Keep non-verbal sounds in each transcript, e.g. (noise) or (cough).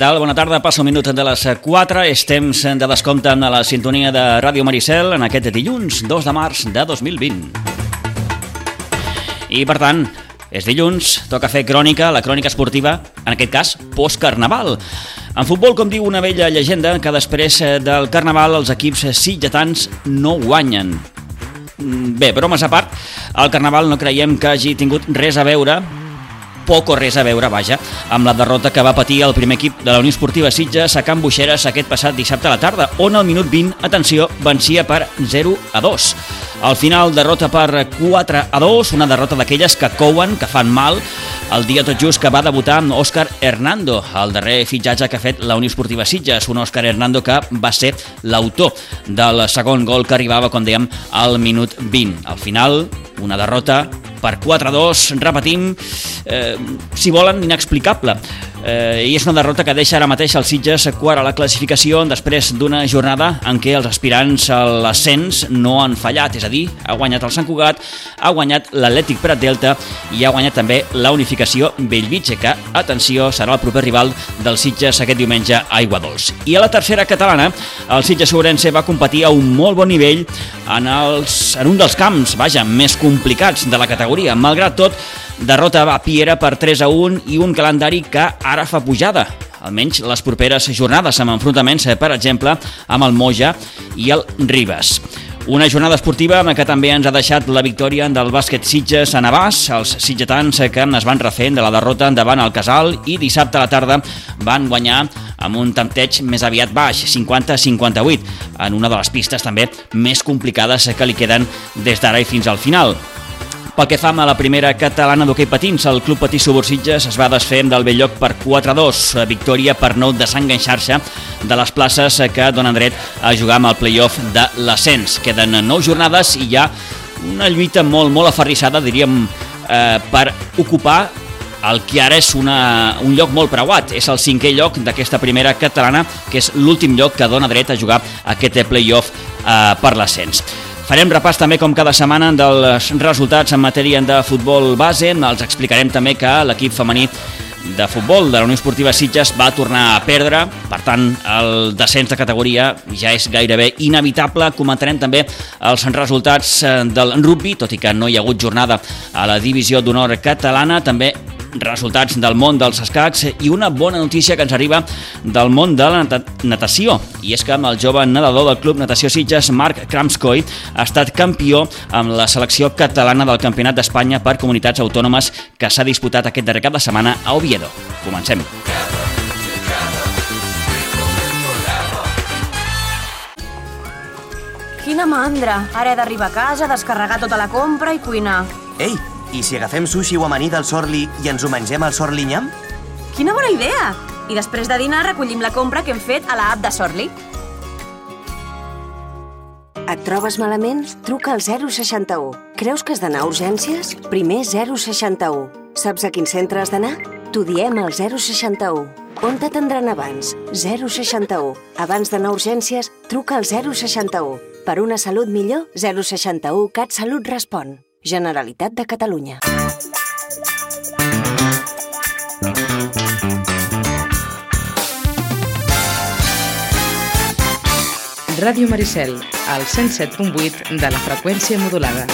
Tal? Bona tarda. Passa un minut de les 4. És temps de descompte a la sintonia de Ràdio Maricel en aquest dilluns 2 de març de 2020. I, per tant, és dilluns, toca fer crònica, la crònica esportiva, en aquest cas, post-carnaval. En futbol, com diu una vella llegenda, que després del carnaval els equips sitgetans no guanyen. Bé, bromes a part, el carnaval no creiem que hagi tingut res a veure poc o res a veure, vaja, amb la derrota que va patir el primer equip de la Unió Esportiva Sitges a Can Buixeres aquest passat dissabte a la tarda, on al minut 20, atenció, vencia per 0 a 2. Al final, derrota per 4 a 2, una derrota d'aquelles que couen, que fan mal, el dia tot just que va debutar amb Òscar Hernando, el darrer fitxatge que ha fet la Unió Esportiva Sitges, un Òscar Hernando que va ser l'autor del segon gol que arribava, com dèiem, al minut 20. Al final, una derrota per 4-2, repetim, eh, si volen, inexplicable. Eh, I és una derrota que deixa ara mateix el Sitges quart a la classificació després d'una jornada en què els aspirants a l'ascens no han fallat, és a dir, ha guanyat el Sant Cugat, ha guanyat l'Atlètic Prat Delta i ha guanyat també la unificació Bellvitge, que, atenció, serà el proper rival del Sitges aquest diumenge a Aigua Dols. I a la tercera catalana, el Sitges Sobrense va competir a un molt bon nivell en, els, en un dels camps, vaja, més complicats de la categoria. Malgrat tot, derrota a Piera per 3 a 1 i un calendari que ara fa pujada almenys les properes jornades amb enfrontaments, per exemple, amb el Moja i el Ribes. Una jornada esportiva que també ens ha deixat la victòria del bàsquet Sitges a Navàs, els sitgetans que es van refent de la derrota davant el Casal i dissabte a la tarda van guanyar amb un tempteig més aviat baix, 50-58, en una de les pistes també més complicades que li queden des d'ara i fins al final. Pel que fa a la primera catalana d'hoquei patins, el Club Patí Subursitges es va desfer del vell lloc per 4-2, victòria per no desenganxar-se de les places que donen dret a jugar amb el playoff de l'ascens. Queden 9 jornades i hi ha una lluita molt, molt aferrissada, diríem, eh, per ocupar el que ara és una, un lloc molt preuat. És el cinquè lloc d'aquesta primera catalana, que és l'últim lloc que dona dret a jugar aquest playoff eh, per l'ascens. Farem repàs també, com cada setmana, dels resultats en matèria de futbol base. Els explicarem també que l'equip femení de futbol de la Unió Esportiva Sitges va tornar a perdre, per tant el descens de categoria ja és gairebé inevitable. Comentarem també els resultats del rugby, tot i que no hi ha hagut jornada a la divisió d'honor catalana, també resultats del món dels escacs i una bona notícia que ens arriba del món de la natació. I és que amb el jove nedador del Club Natació Sitges, Marc Kramskoy, ha estat campió amb la selecció catalana del Campionat d'Espanya per comunitats autònomes que s'ha disputat aquest darrer cap de setmana a Oviedo. Comencem. Quina mandra! Ara he d'arribar a casa, descarregar tota la compra i cuinar. Ei, i si agafem sushi o amanir del Sorli i ens ho mengem al Sorli Nyam? Quina bona idea! I després de dinar recollim la compra que hem fet a la app de Sorli. Et trobes malament? Truca al 061. Creus que has d'anar a urgències? Primer 061. Saps a quin centre has d'anar? T'ho diem al 061. On t'atendran abans? 061. Abans d'anar a urgències, truca al 061. Per una salut millor, 061 CatSalut respon. Generalitat de Catalunya. Ràdio Maricel, al 107.8 de la freqüència modulada.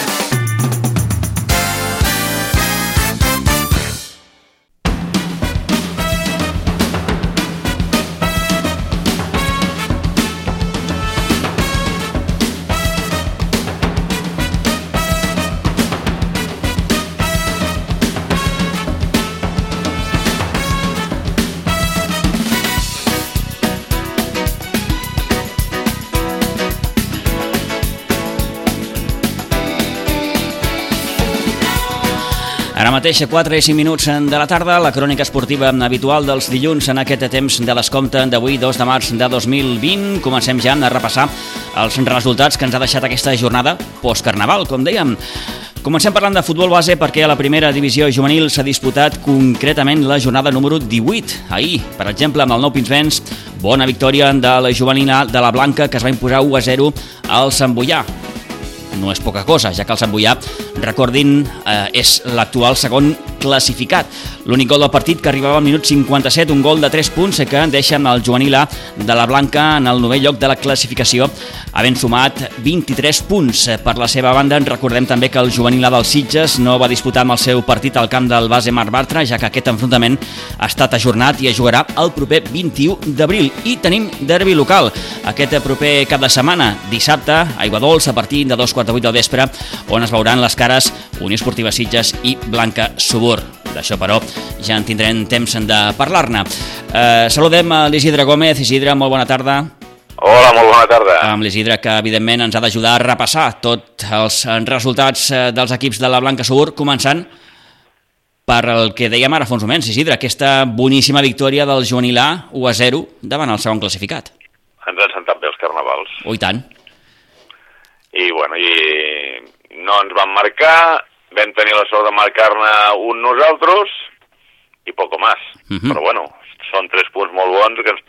Mateix, a 4 i 5 minuts de la tarda, la crònica esportiva habitual dels dilluns en aquest temps de l'escompte d'avui, 2 de març de 2020. Comencem ja a repassar els resultats que ens ha deixat aquesta jornada post-carnaval, com dèiem. Comencem parlant de futbol base perquè a la primera divisió juvenil s'ha disputat concretament la jornada número 18. Ahir, per exemple, amb el Nou Pinsbens, bona victòria de la juvenil de la Blanca que es va imposar 1 a 0 al Sant Boià. No és poca cosa, ja que el Sant Boià, recordin, eh, és l'actual segon classificat. L'únic gol del partit que arribava al minut 57, un gol de 3 punts que deixa el juvenil A de la Blanca en el novè lloc de la classificació, havent sumat 23 punts. Per la seva banda, recordem també que el juvenil A dels Sitges no va disputar amb el seu partit al camp del base Marc Bartra, ja que aquest enfrontament ha estat ajornat i es jugarà el proper 21 d'abril. I tenim derbi local. Aquest proper cap de setmana, dissabte, Aigua Dols, a partir de dos quarts de vuit del vespre, on es veuran les cares Unió Esportiva Sitges i Blanca Subur. D'això, però, ja en tindrem temps de parlar-ne. Eh, saludem a l'Isidre Gómez. Isidre, molt bona tarda. Hola, molt bona tarda. Amb l'Isidre, que evidentment ens ha d'ajudar a repassar tots els resultats eh, dels equips de la Blanca Subur, començant per el que dèiem ara fa uns moments, Isidre, aquesta boníssima victòria del juvenil A 1 a 0 davant el segon classificat. Ens han sentat bé els carnavals. Oh, i tant. I, bueno, i no ens van marcar, vam tenir la sort de marcar-ne un nosaltres i poco més. Uh Mhm. -huh. Però, bueno, són tres punts molt bons que ens,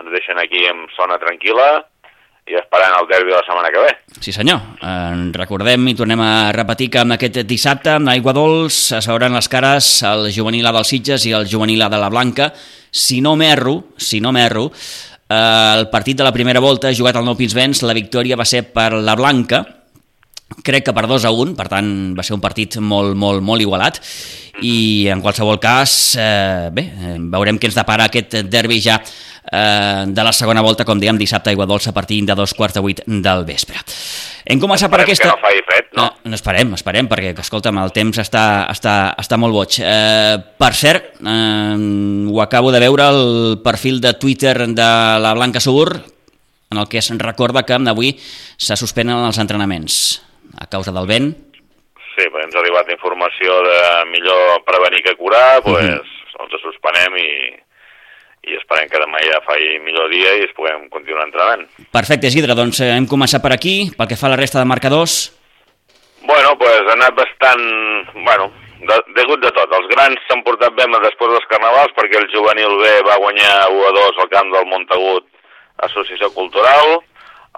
ens deixen aquí amb zona tranquil·la i esperant el derbi de la setmana que ve. Sí senyor, en recordem i tornem a repetir que amb aquest dissabte a Aigua Dols es veuran les cares el juvenil A dels Sitges i el juvenil A de la Blanca. Si no m'erro, si no m'erro, el partit de la primera volta jugat al Nou Pinsbens, la victòria va ser per la Blanca, crec que per 2 a 1, per tant va ser un partit molt, molt, molt igualat. I en qualsevol cas, eh, bé, eh, veurem què ens depara aquest derbi ja eh, de la segona volta, com dèiem, dissabte a Aigua Dolça a partir de dos quarts de vuit del vespre. Hem començat per Esperem aquesta... que no faci fred, no? No, no esperem, esperem, perquè, escolta'm, el temps està, està, està molt boig. Eh, per cert, eh, ho acabo de veure, el perfil de Twitter de la Blanca Subur, en el que es recorda que avui se suspenen els entrenaments a causa del vent. Sí, perquè ens ha arribat informació de millor prevenir que curar, doncs Mhm. uh -huh. ens suspenem i, i esperem que demà ja faci millor dia i es puguem continuar entrenant. Perfecte, Isidre, doncs eh, hem començat per aquí, pel que fa a la resta de marcadors. Bueno, pues ha anat bastant... Bueno, de, degut de tot. Els grans s'han portat bé després dels carnavals perquè el juvenil B va guanyar 1 a 2 al camp del Montagut Associació Cultural,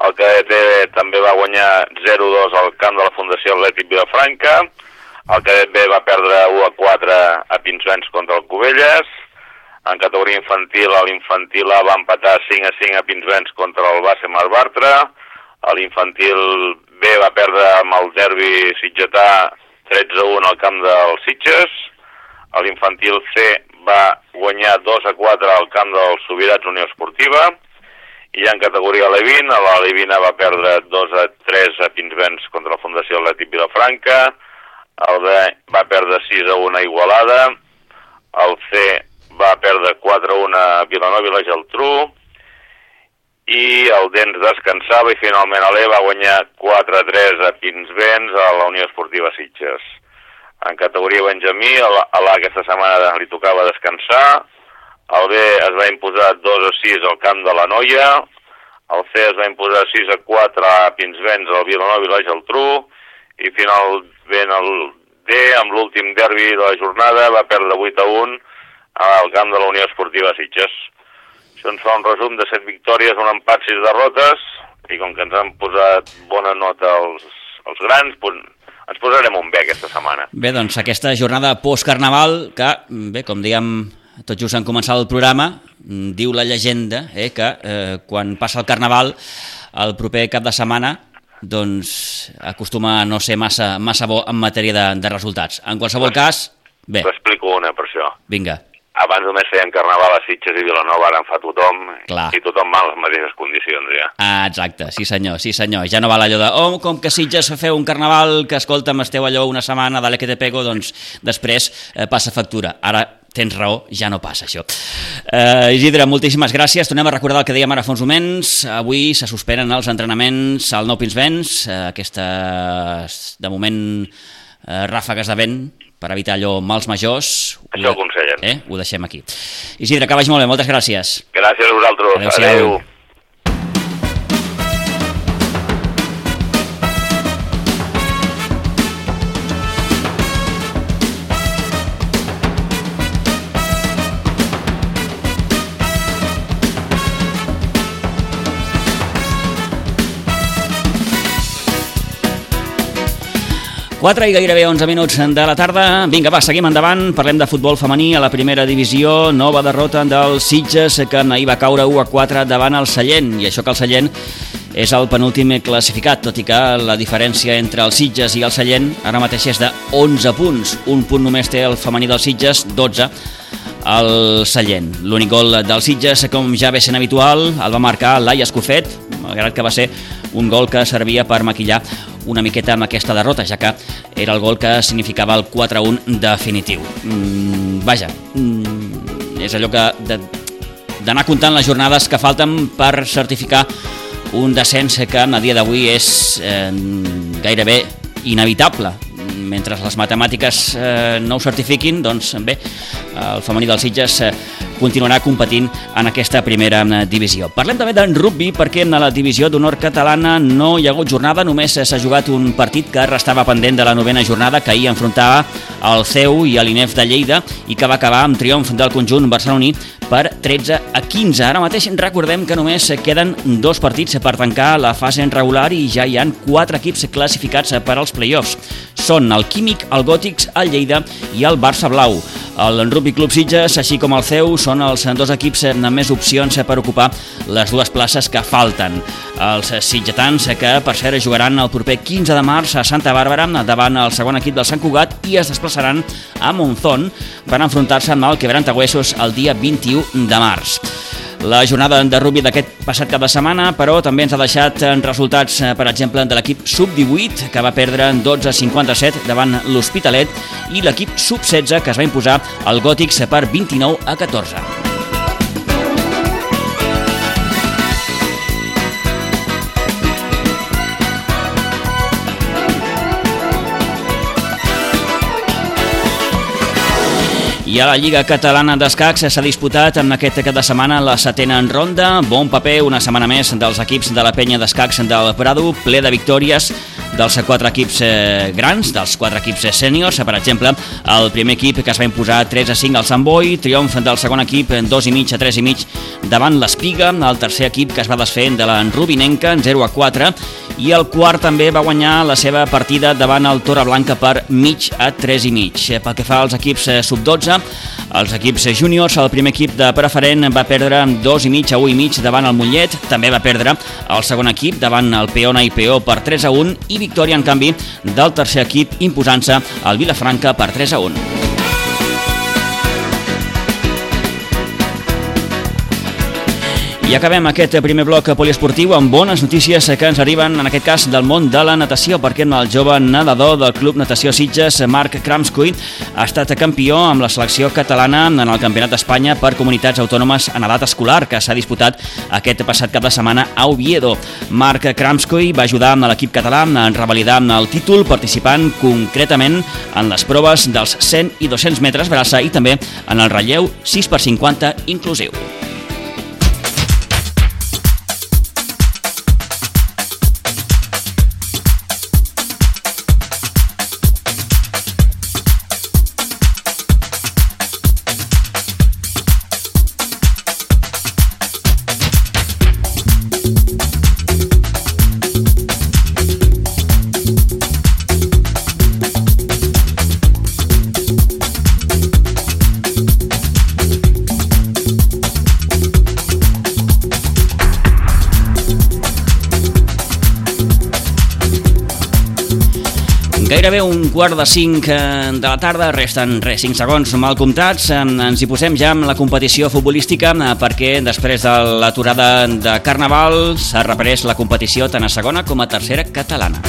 el cadet E també va guanyar 0-2 al camp de la Fundació Atlètic Vilafranca, el cadet B va perdre 1 a 4 a Pinsbens contra el Cubelles, en categoria infantil, a l'infantil A va empatar 5 a 5 a Pinsbens contra el base Mar Bartra, a l'infantil B va perdre amb el derbi sitgetà 13 a 1 al camp dels Sitges, a l'infantil C va guanyar 2 a 4 al camp dels Sobirats Unió Esportiva, i en categoria Levin, a la Levina va perdre 2 a 3 a Pinsbens contra la Fundació Atlètic Vilafranca, el B va perdre 6 a 1 a Igualada, el C va perdre 4 a 1 a Vilanova i la Geltrú, i el Dens descansava i finalment l'E va guanyar 4 a 3 a Pinsbens a la Unió Esportiva Sitges. En categoria Benjamí, a l'A aquesta setmana li tocava descansar, el B es va imposar 2 a 6 al camp de la Noia, el C es va imposar 6 a 4 a Pinsbens al Vilanova i la Geltrú, i finalment el D, amb l'últim derbi de la jornada, va perdre 8 a 1 al camp de la Unió Esportiva Sitges. Això ens fa un resum de 7 victòries, un empat, 6 derrotes, i com que ens han posat bona nota els, els grans, doncs ens posarem un bé aquesta setmana. Bé, doncs aquesta jornada post-carnaval, que, bé, com dèiem tot just en començar el programa, mm, diu la llegenda eh, que eh, quan passa el carnaval, el proper cap de setmana, doncs acostuma a no ser massa, massa bo en matèria de, de resultats. En qualsevol cas, bé, T'explico una per això. vinga. Abans només feien carnaval a Sitges i Vilanova, ara en fa tothom, Clar. i tothom va en les mateixes condicions, ja. Ah, exacte, sí senyor, sí senyor. Ja no val allò de, oh, com que Sitges feu un carnaval, que escolta'm, esteu allò una setmana, dale que te pego, doncs després eh, passa factura. Ara tens raó, ja no passa això. Eh, Isidre, moltíssimes gràcies. Tornem a recordar el que dèiem ara fa uns moments. Avui se suspenen els entrenaments al Nou Pinsbens, eh, aquestes, de moment, eh, ràfegues de vent per evitar allò mals majors. Això ho aconsellen. Eh? Ho deixem aquí. Isidre, que vagi molt bé, moltes gràcies. Gràcies a vosaltres. Adéu-siau. Adéu. 4 i gairebé 11 minuts de la tarda. Vinga, va, seguim endavant. Parlem de futbol femení a la primera divisió. Nova derrota del Sitges, que ahir va caure 1 a 4 davant el Sallent. I això que el Sallent és el penúltim classificat, tot i que la diferència entre els Sitges i el Sallent ara mateix és de 11 punts. Un punt només té el femení del Sitges, 12 el Sallent. L'únic gol del Sitges, com ja ve sent habitual, el va marcar Laia Escofet, malgrat que va ser un gol que servia per maquillar una miqueta amb aquesta derrota, ja que era el gol que significava el 4-1 definitiu. Mm, vaja, mm, és allò que d'anar comptant les jornades que falten per certificar un descens que a dia d'avui és eh, gairebé inevitable mentre les matemàtiques eh, no ho certifiquin, doncs bé, el femení dels Sitges eh, continuarà competint en aquesta primera eh, divisió. Parlem també d'en rugby perquè en la divisió d'honor catalana no hi ha hagut jornada, només s'ha jugat un partit que restava pendent de la novena jornada que ahir enfrontava el CEU i l'INEF de Lleida i que va acabar amb triomf del conjunt barceloní per 13 a 15. Ara mateix recordem que només queden dos partits per tancar la fase en regular i ja hi han quatre equips classificats per als play-offs. Són el Químic, el Gòtics, el Lleida i el Barça Blau. El Rugby Club Sitges, així com el CEU, són els dos equips amb més opcions per ocupar les dues places que falten. Els sitgetans, que per cert jugaran el proper 15 de març a Santa Bàrbara davant el segon equip del Sant Cugat i es desplaçaran a Monzón per enfrontar-se amb el Quebrantagüessos el dia 21 de març. La jornada de rugby d'aquest passat cap de setmana, però també ens ha deixat resultats, per exemple, de l'equip sub-18, que va perdre 12-57 davant l'Hospitalet, i l'equip sub-16, que es va imposar al Gòtics per 29 a 14. I a la Lliga Catalana d'Escacs s'ha disputat en aquest cap de setmana la setena en ronda. Bon paper una setmana més dels equips de la penya d'escacs del Prado, ple de victòries dels quatre equips eh, grans, dels quatre equips sèniors. Per exemple, el primer equip que es va imposar 3 a 5 al Sant Boi, triomf del segon equip 2 i mig a 3 i mig davant l'Espiga, el tercer equip que es va desfer de la Rubinenca en 0 a 4 i el quart també va guanyar la seva partida davant el Torreblanca per mig a 3 i mig. Pel que fa als equips eh, sub-12, els equips júniors, el primer equip de preferent va perdre 2 i mig a 1 i mig davant el Mollet, també va perdre el segon equip davant el Peona i Peó per 3 a 1 i victòria en canvi del tercer equip imposant-se al Vilafranca per 3 a 1. I acabem aquest primer bloc poliesportiu amb bones notícies que ens arriben, en aquest cas, del món de la natació, perquè el jove nedador del Club Natació Sitges, Marc Kramskuy, ha estat campió amb la selecció catalana en el Campionat d'Espanya per comunitats autònomes en edat escolar, que s'ha disputat aquest passat cap de setmana a Oviedo. Marc Kramskuy va ajudar amb l'equip català a revalidar el títol participant concretament en les proves dels 100 i 200 metres braça i també en el relleu 6x50 inclusiu. Quart de cinc eh, de la tarda, resten res, 5 segons mal comptats. Ens hi posem ja amb la competició futbolística eh, perquè després de l'aturada de Carnaval s'ha reprès la competició tant a segona com a tercera catalana.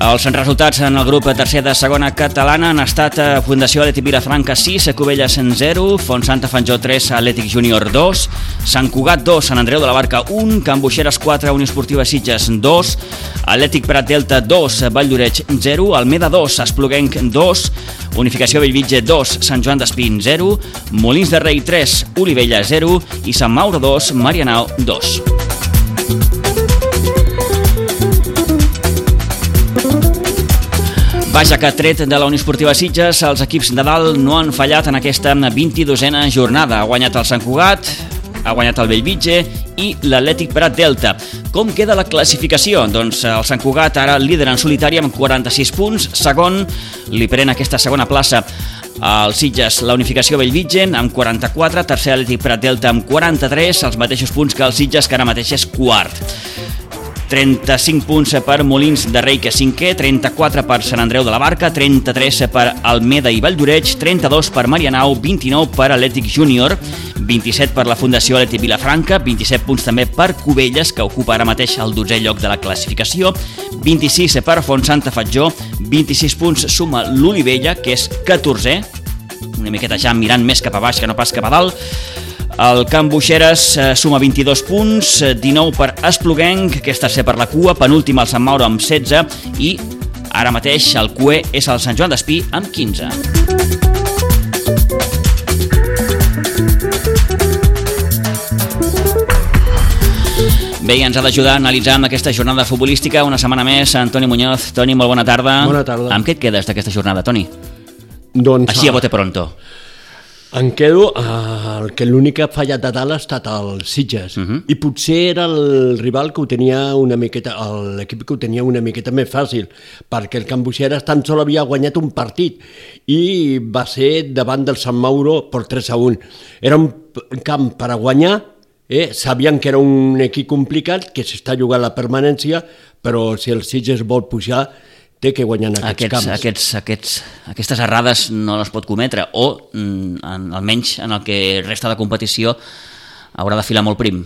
Els resultats en el grup tercer de segona catalana han estat eh, Fundació Atlètic Vilafranca 6, Cubelles 0, Font Santa Fanjó 3, Atlètic Júnior 2, Sant Cugat 2, Sant Andreu de la Barca 1, Can Buixeres 4, Unió Esportiva Sitges 2, Atlètic Prat Delta 2, Vall d'Oreig 0, Almeda 2, Espluguenc 2, Unificació Bellvitge 2, Sant Joan d'Espín 0, Molins de Rei 3, Olivella 0 i Sant Mauro 2, Marianao 2. Vaja que tret de la Unió Esportiva Sitges, els equips de dalt no han fallat en aquesta 22a jornada. Ha guanyat el Sant Cugat, ha guanyat el Bellvitge i l'Atlètic Prat Delta. Com queda la classificació? Doncs el Sant Cugat ara líder en solitari amb 46 punts, segon li pren aquesta segona plaça el Sitges, la unificació Bellvitge amb 44, tercer Atlètic Prat Delta amb 43, els mateixos punts que el Sitges, que ara mateix és quart. 35 punts per Molins de Rei, que cinquè, 34 per Sant Andreu de la Barca, 33 per Almeda i Valldoreix, 32 per Marianau, 29 per Atlètic Júnior, 27 per la Fundació Atlètic Vilafranca, 27 punts també per Cubelles, que ocupa ara mateix el 12è lloc de la classificació, 26 per Font Santa Fatjó, 26 punts suma l'Olivella, que és 14è, una miqueta ja mirant més cap a baix que no pas cap a dalt, el Camp Buixeres eh, suma 22 punts, 19 per Espluguenc, que és tercer per la cua, penúltim el Sant Mauro amb 16 i ara mateix el cué és el Sant Joan d'Espí amb 15. Bé, ens ha d'ajudar a analitzar amb aquesta jornada futbolística una setmana més Antoni Muñoz. Toni, molt bona tarda. Bona tarda. Amb què et quedes d'aquesta jornada, Toni? Doncs, Així a bote pronto. Em quedo eh, el que l'únic que ha fallat de dalt ha estat el Sitges. Uh Mhm. -huh. I potser era el rival que ho tenia una miqueta, l'equip que ho tenia una miqueta més fàcil, perquè el Can Buixeres tan sol havia guanyat un partit i va ser davant del Sant Mauro per 3 a 1. Era un camp per a guanyar, eh? sabien que era un equip complicat, que s'està jugant la permanència, però si el Sitges vol pujar, té que guanyar en aquests, aquests, camps. aquests, aquests, aquestes errades no les pot cometre o mm, en, almenys en el que resta de competició haurà de filar molt prim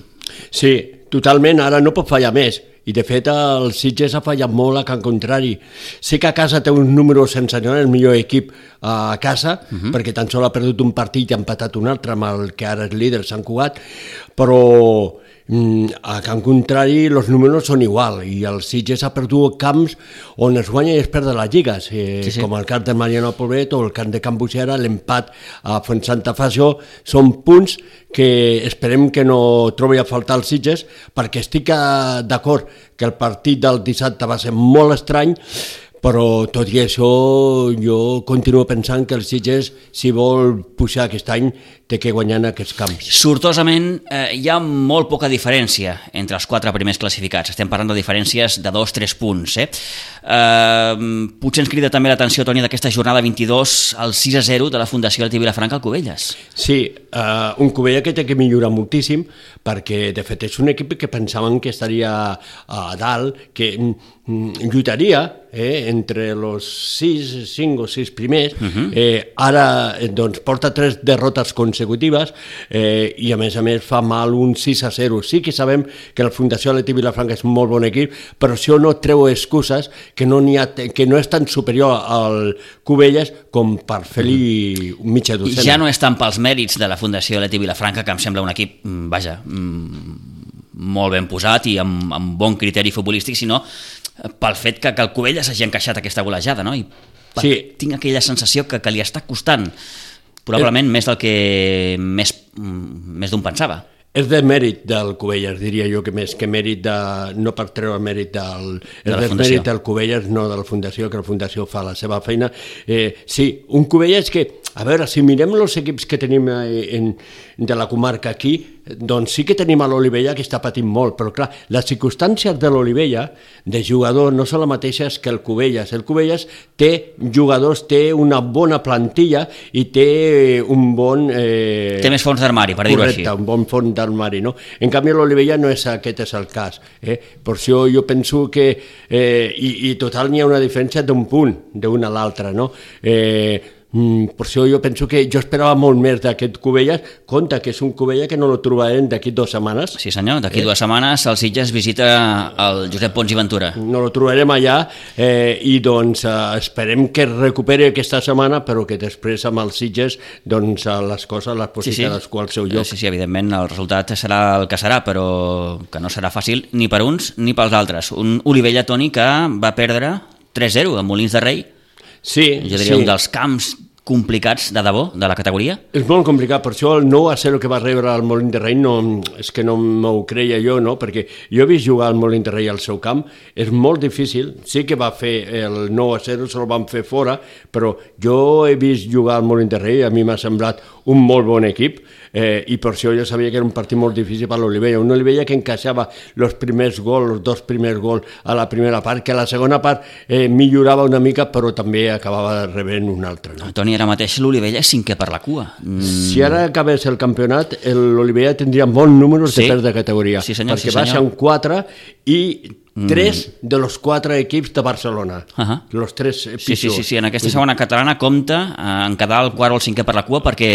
Sí, totalment, ara no pot fallar més. I de fet el Sitges ha fallat molt a Can Contrari. Sé que a casa té uns números sensacionals, el millor equip a casa, uh -huh. perquè tan sol ha perdut un partit i ha empatat un altre amb el que ara és líder, Sant Cugat, però mm, a Can Contrari els números són igual i el Sitges ha perdut camps on es guanya i es perd les lligues, eh, Sí, sí. com el camp de Mariano Poblet o el camp de Can Buixera, l'empat a Fontsanta Fasió, són punts que esperem que no trobi a faltar els Sitges, perquè estic eh, d'acord que el partit del dissabte va ser molt estrany, però tot i això jo continuo pensant que el Sitges, si vol pujar aquest any, té que guanyar en aquests camps. sortosament eh, hi ha molt poca diferència entre els quatre primers classificats estem parlant de diferències de 2-3 punts eh? Eh, potser ens crida també l'atenció Toni d'aquesta jornada 22 al 6 a 0 de la Fundació Alti Vilafranca al Cubelles Sí, uh, un Covella que té que millorar moltíssim perquè de fet és un equip que pensaven que estaria a dalt, que mm, lluitaria eh, entre els 6, 5 o 6 primers, uh -huh. eh, ara eh, doncs, porta tres derrotes consecutives eh, i a més a més fa mal un 6 a 0. Sí que sabem que la Fundació Aleti Vilafranca és un molt bon equip, però això no treu excuses que no, ha, que no és tan superior al Cubelles com per fer-li mitja i docena. ja no és tant pels mèrits de la Fundació Alti Vilafranca que em sembla un equip, mm, vaja mm, molt ben posat i amb, amb bon criteri futbolístic, sinó pel fet que, que el Cubelles hagi encaixat aquesta golejada, no? I per, Sí. tinc aquella sensació que, que li està costant, probablement més del que més, mm, més d'un pensava. És de mèrit del Cubelles, diria jo, que més que mèrit de... no per treure mèrit del... De és de mèrit del Cubelles, no de la Fundació, que la Fundació fa la seva feina. Eh, sí, un Cubelles que, a veure, si mirem els equips que tenim eh, en, de la comarca aquí, doncs sí que tenim a l'Olivella que està patint molt, però clar, les circumstàncies de l'Olivella, de jugador, no són les mateixes que el Cubelles. El Cubelles té jugadors, té una bona plantilla i té un bon... Eh, Té més fons d'armari, per dir-ho així. Correcte, un bon fons d'armari, no? En canvi, l'Olivella no és aquest és el cas. Eh? Per això jo penso que... Eh, i, I total n'hi ha una diferència d'un punt, d'un a l'altre, no? Eh, mm, per això jo penso que jo esperava molt més d'aquest Cubelles, compte que és un Cubella que no lo trobarem d'aquí dues setmanes, Sí senyor, d'aquí dues setmanes el Sitges visita el Josep Pons i Ventura. no lo trobarem allà eh, i doncs eh, esperem que es recuperi aquesta setmana però que després amb els Sitges doncs eh, les coses les posi sí, sí. cadascú al seu lloc. Eh, Sí, sí, evidentment el resultat serà el que serà, però que no serà fàcil ni per uns ni pels altres. Un Olivella, Toni, que va perdre 3-0 a Molins de Rei, Sí, jo diria sí. un dels camps complicats de debò de la categoria? És molt complicat, per això el 9 a 0 que va rebre el Molin de Rei no, és que no m'ho creia jo, no? perquè jo he vist jugar el Molin de Rei al seu camp, és molt difícil, sí que va fer el 9 a 0, se el van fer fora, però jo he vist jugar al Molin de Rei, a mi m'ha semblat un molt bon equip, eh, i per això jo sabia que era un partit molt difícil per l'Olivella, un Olivella que encaixava els primers gols, els dos primers gols a la primera part, que a la segona part eh, millorava una mica, però també acabava rebent un altre. No? Toni, ara mateix l'Olivella és cinquè per la cua. Mm. Si ara acabés el campionat, l'Olivella tindria molts números Sí. de perdre de categoria, Sí, senyor, perquè sí, baixa senyor. un 4 i tres de los quatre equips de Barcelona. Ahà. Los tres eh, Sí, sí, sí, sí, en aquesta segona catalana compta eh, en quedar el quart o el cinquè per la cua perquè...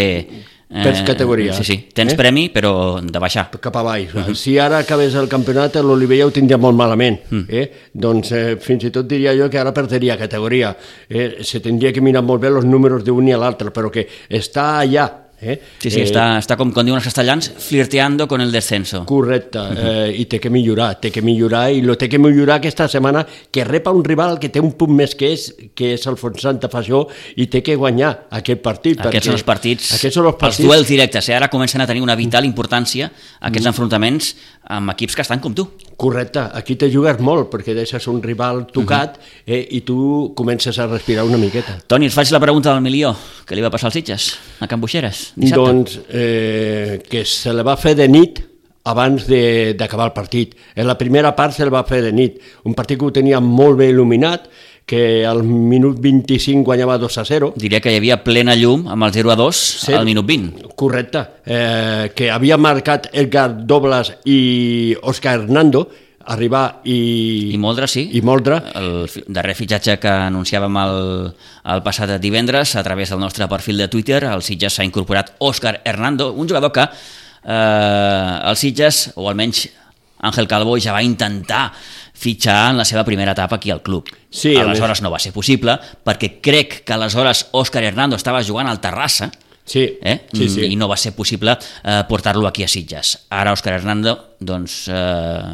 Eh, Per categoria. Sí, sí, tens Eh? premi però de baixar. cap a baix. Si ara acabés el campionat, l'Olivella ho tindria molt malament. Mm. Eh? Doncs eh, fins i tot diria jo que ara perdria categoria. Eh? Se tindria que mirar molt bé els números d'un i l'altre, però que està allà. Eh? Sí, sí, eh, està, està com, com diuen els castellans, flirteando con el descenso. Correcte, eh, i té que millorar, té que millorar i lo té que millorar aquesta setmana que repa un rival que té un punt més que és, que és el Font Santa Faixó i té que guanyar aquest partit. Aquests són els partits, Aquests són els partits. els duels directes, eh? ara comencen a tenir una vital importància aquests enfrontaments amb equips que estan com tu. Correcte, aquí te jugues molt perquè deixes un rival tocat eh, i tu comences a respirar una miqueta. Toni, et faig la pregunta del milió. Què li va passar als Sitges, a Can Buixeres, dissabte? Doncs eh, que se la va fer de nit abans de- d'acabar el partit. En la primera part se la va fer de nit. Un partit que ho tenia molt bé il·luminat, que al minut 25 guanyava 2 a 0. Diria que hi havia plena llum amb el 0 a 2 Sí. al minut 20. Correcte, eh, que havia marcat Edgar Doblas i Òscar Hernando, arribar i... I Moldre, sí. I Moldre. El darrer fitxatge que anunciàvem el, el passat divendres a través del nostre perfil de Twitter, el Sitges s'ha incorporat Òscar Hernando, un jugador que eh, el Sitges, o almenys Àngel Calvo, ja va intentar fitxar en la seva primera etapa aquí al club. Sí, aleshores no va ser possible, perquè crec que aleshores Òscar Hernando estava jugant al Terrassa, Sí, eh? sí, sí. i no va ser possible eh, portar-lo aquí a Sitges. Ara Òscar Hernando doncs, eh,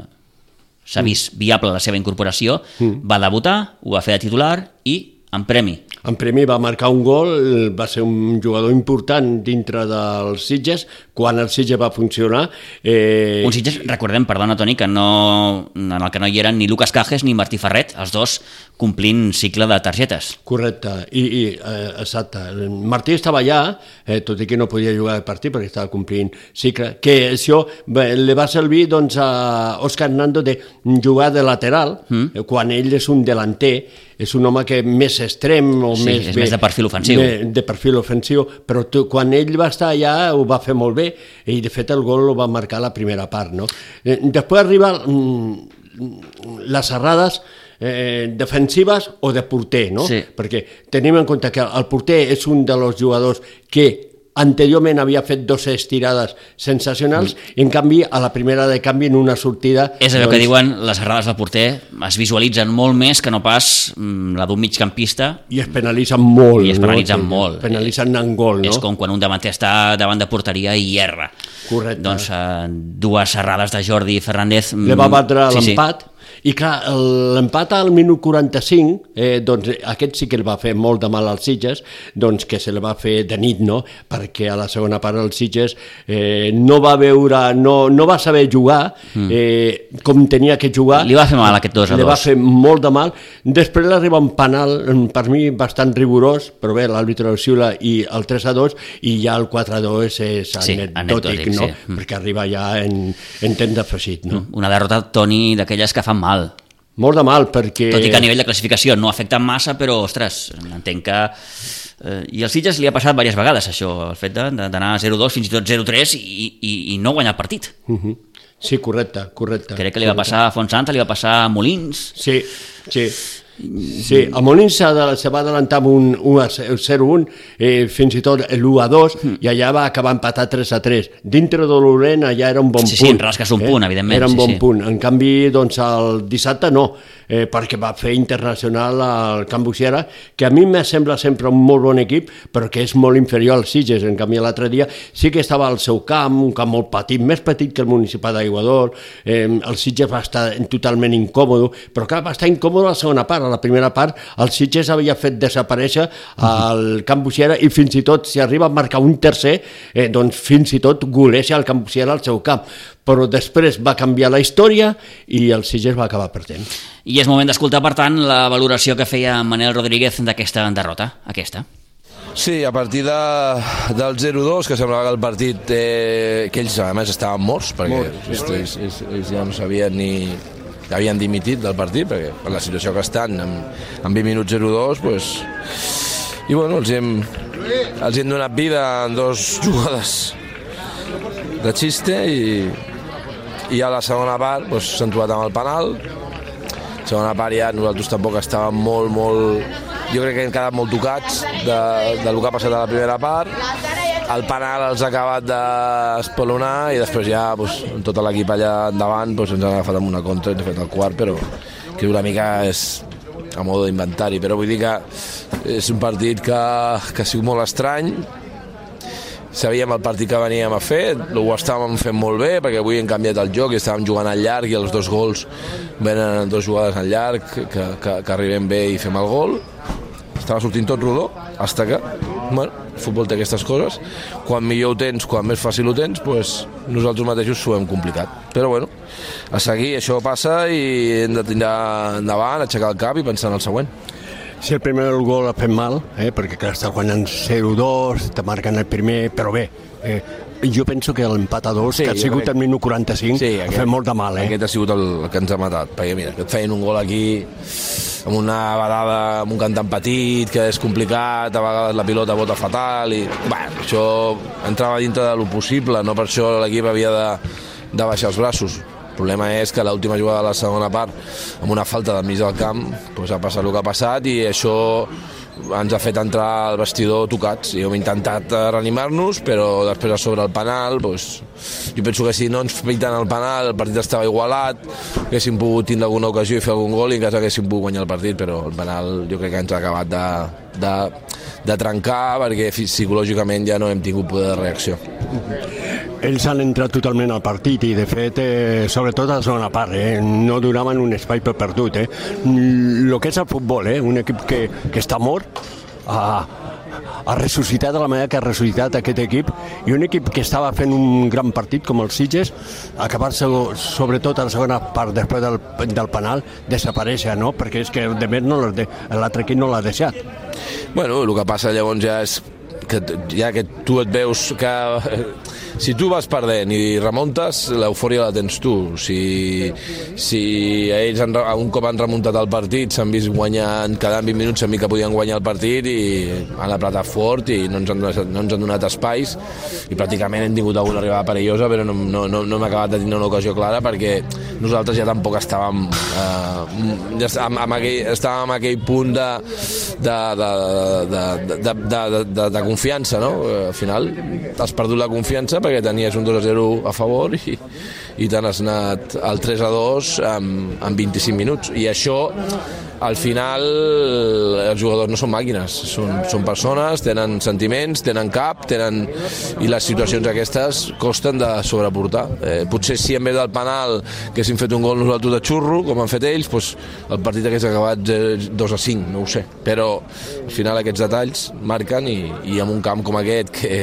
s'ha vist viable la seva incorporació, va debutar, ho va fer de titular i en premi. En premi va marcar un gol, va ser un jugador important dintre dels Sitges, quan el Sitges va funcionar. Eh, Un Sitges, recordem, perdona Toni, que no, en el que no hi eren ni Lucas Cajes ni Martí Ferret, els dos complint cicle de targetes. Correcte, i, i eh, exacte. Martí estava allà, eh, tot i que no podia jugar el partit perquè estava complint cicle, que això bé, li va servir doncs, a Òscar Hernando de jugar de lateral, mm. quan ell és un delanter, és un home que més extrem o Sí, més, és més de perfil ofensiu. De, de perfil ofensiu, però tu, quan ell va estar allà ho va fer molt bé i de fet el gol ho va marcar la primera part. No? Eh, després arriba mm, les errades eh, defensives o de porter, no? Sí. perquè tenim en compte que el porter és un dels jugadors que anteriorment havia fet dos estirades sensacionals mm. i en canvi a la primera de canvi en una sortida És allò que diuen les errades del porter es visualitzen molt més que no pas mm, la d'un migcampista i es penalitzen molt I es penalitzen no? molt. penalitzen en gol no? És com quan un davanter està davant de porteria i erra. Correcte. Doncs eh, dues errades de Jordi Fernández... mm, li va batre sí, sí. I clar, l'empat al minut 45 eh, doncs aquest sí que el va fer molt de mal als Sitges doncs que se li va fer de nit no? perquè a la segona part el Sitges eh, no va veure no, no va saber jugar eh, com tenia que jugar Mm. Li va fer mal aquest 2 a li va 2. fer molt de mal després li arriba un penal mm, per mi bastant rigorós però bé, l'àrbitre el xiula i el 3 a 2 i ja el 4 a 2 és Sí, anecdòtic, no? sí. Mm. perquè arriba ja en, en temps d'afegit no? Una derrota, Toni, d'aquelles que fan mal. Molt de mal, perquè... Tot i que a nivell de classificació no afecta massa, però, ostres, entenc que... Eh, I als Sitges li ha passat diverses vegades, això, el fet d'anar 0-2, fins i tot 0-3 i, i, i no guanyar el partit. Mhm. Sí, correcte, correcte. Crec que li va passar a Fontsanta, li va passar a Molins... Sí, sí. Sí, el Molins se, va adelantar amb un 1 a 0-1, eh, fins i tot l'1 a 2, Hmm. i allà va acabar empatat 3 a 3. Dintre de l'Oren allà era un bon Sí, sí, punt. en rasques un punt, evidentment, Era un sí, bon sí. punt. En canvi, doncs, el dissabte no. Eh, perquè va fer internacional al Camp Buixera, que a mi me sembla sempre un molt bon equip, però que és molt inferior al Sitges. En canvi, l'altre dia sí que estava al seu camp, un camp molt petit, més petit que el municipal d'Aiguador, eh, el Sitges va estar totalment incòmode, però clar, va estar incòmode a la segona part. A la primera part, el Sitges havia fet desaparèixer al Camp Buixera i fins i tot, si arriba a marcar un tercer, eh, doncs fins i tot goleja el Camp Buixera al seu camp però després va canviar la història i el Sitges va acabar perdent. I és moment d'escoltar, per tant, la valoració que feia Manel Rodríguez d'aquesta derrota, aquesta. Sí, a partir de, del 0-2, que semblava que el partit, eh, que ells a més estaven morts, perquè ells, ells, ells, ells ja no sabien ni, havien dimitit del partit, perquè per la situació que estan, en, en 20 minuts 0-2, pues, i bueno, els hem, els hem donat vida en dos jugades de xiste i, i a la segona part doncs, s'han trobat amb el penal. Segona part ja nosaltres tampoc estàvem molt, molt... Jo crec que hem quedat molt tocats de, del que ha passat a la primera part. El penal els ha acabat d'espelonar i després ja doncs, tot l'equip allà endavant doncs, ens ha agafat amb una contra, ens ha fet el quart, però que una mica és a modo d'inventari, però vull dir que és un partit que, que ha sigut molt estrany, sabíem el partit que veníem a fer, ho estàvem fent molt bé, perquè avui hem canviat el joc i estàvem jugant al llarg i els dos gols venen en dues jugades al llarg, que, que, que arribem bé i fem el gol. Estava sortint tot rodó, hasta que, bueno, el futbol té aquestes coses. Quan millor ho tens, quan més fàcil ho tens, pues, nosaltres mateixos s'ho hem complicat. Però bueno, a seguir, això passa i hem de tirar endavant, aixecar el cap i pensar en el següent. Si el primer el gol ha fet mal, eh, perquè clar, està guanyant 0-2, te marquen el primer, però bé, eh, jo penso que l'empat a dos, sí, que ha sigut crec... el minut 45, sí, aquest, ha fet molt de mal. Eh? Aquest ha sigut el, el que ens ha matat, perquè mira, que et feien un gol aquí amb una badada, amb un cantant petit, que és complicat, a vegades la pilota bota fatal, i bueno, això entrava dintre de lo possible, no per això l'equip havia de, de baixar els braços el problema és que l'última jugada de la segona part, amb una falta del mig del camp, doncs ha passat el que ha passat i això ens ha fet entrar al vestidor tocats. I hem intentat reanimar-nos però després a sobre el penal doncs, jo penso que si no ens feiten el penal el partit estava igualat haguéssim pogut tindre alguna ocasió i fer algun gol i en cas haguéssim pogut guanyar el partit però el penal jo crec que ens ha acabat de, de, de trencar perquè psicològicament ja no hem tingut poder de reacció ells han entrat totalment al partit i, de fet, eh, sobretot a la segona part, eh, no donaven un espai per perdut. Eh. El que és el futbol, eh, un equip que, que està mort, ha, ha ressuscitat de la manera que ha ressuscitat aquest equip i un equip que estava fent un gran partit com el Sitges, acabar-se sobretot a la segona part després del, del penal desaparèixer, no? perquè és que de més no l'altre equip no l'ha deixat. Bueno, el que passa llavors ja és que ja que tu et veus que si tu vas perdent i remuntes, l'eufòria la tens tu. Si, si ells han, un cop han remuntat el partit s'han vist guanyant cada 20 minuts, s'han vist que podien guanyar el partit i han apretat fort i no ens han, no ens han donat espais i pràcticament hem tingut alguna arribada perillosa però no, no, no, no hem acabat de tenir una ocasió clara perquè nosaltres ja tampoc estàvem eh, ja estàvem, amb aquell, estàvem en aquell punt de, de, de, de, de, de, de, de, de confiança, no? Al final has perdut la confiança perquè tenies un 2-0 a favor i, i te n'has anat al 3-2 en, en 25 minuts. I això al final els jugadors no són màquines, són, són persones, tenen sentiments, tenen cap, tenen... i les situacions aquestes costen de sobreportar. Eh, potser si en vez del penal que haguéssim fet un gol nosaltres de xurro, com han fet ells, doncs el partit hagués acabat 2 a 5, no ho sé. Però al final aquests detalls marquen i, i en un camp com aquest que,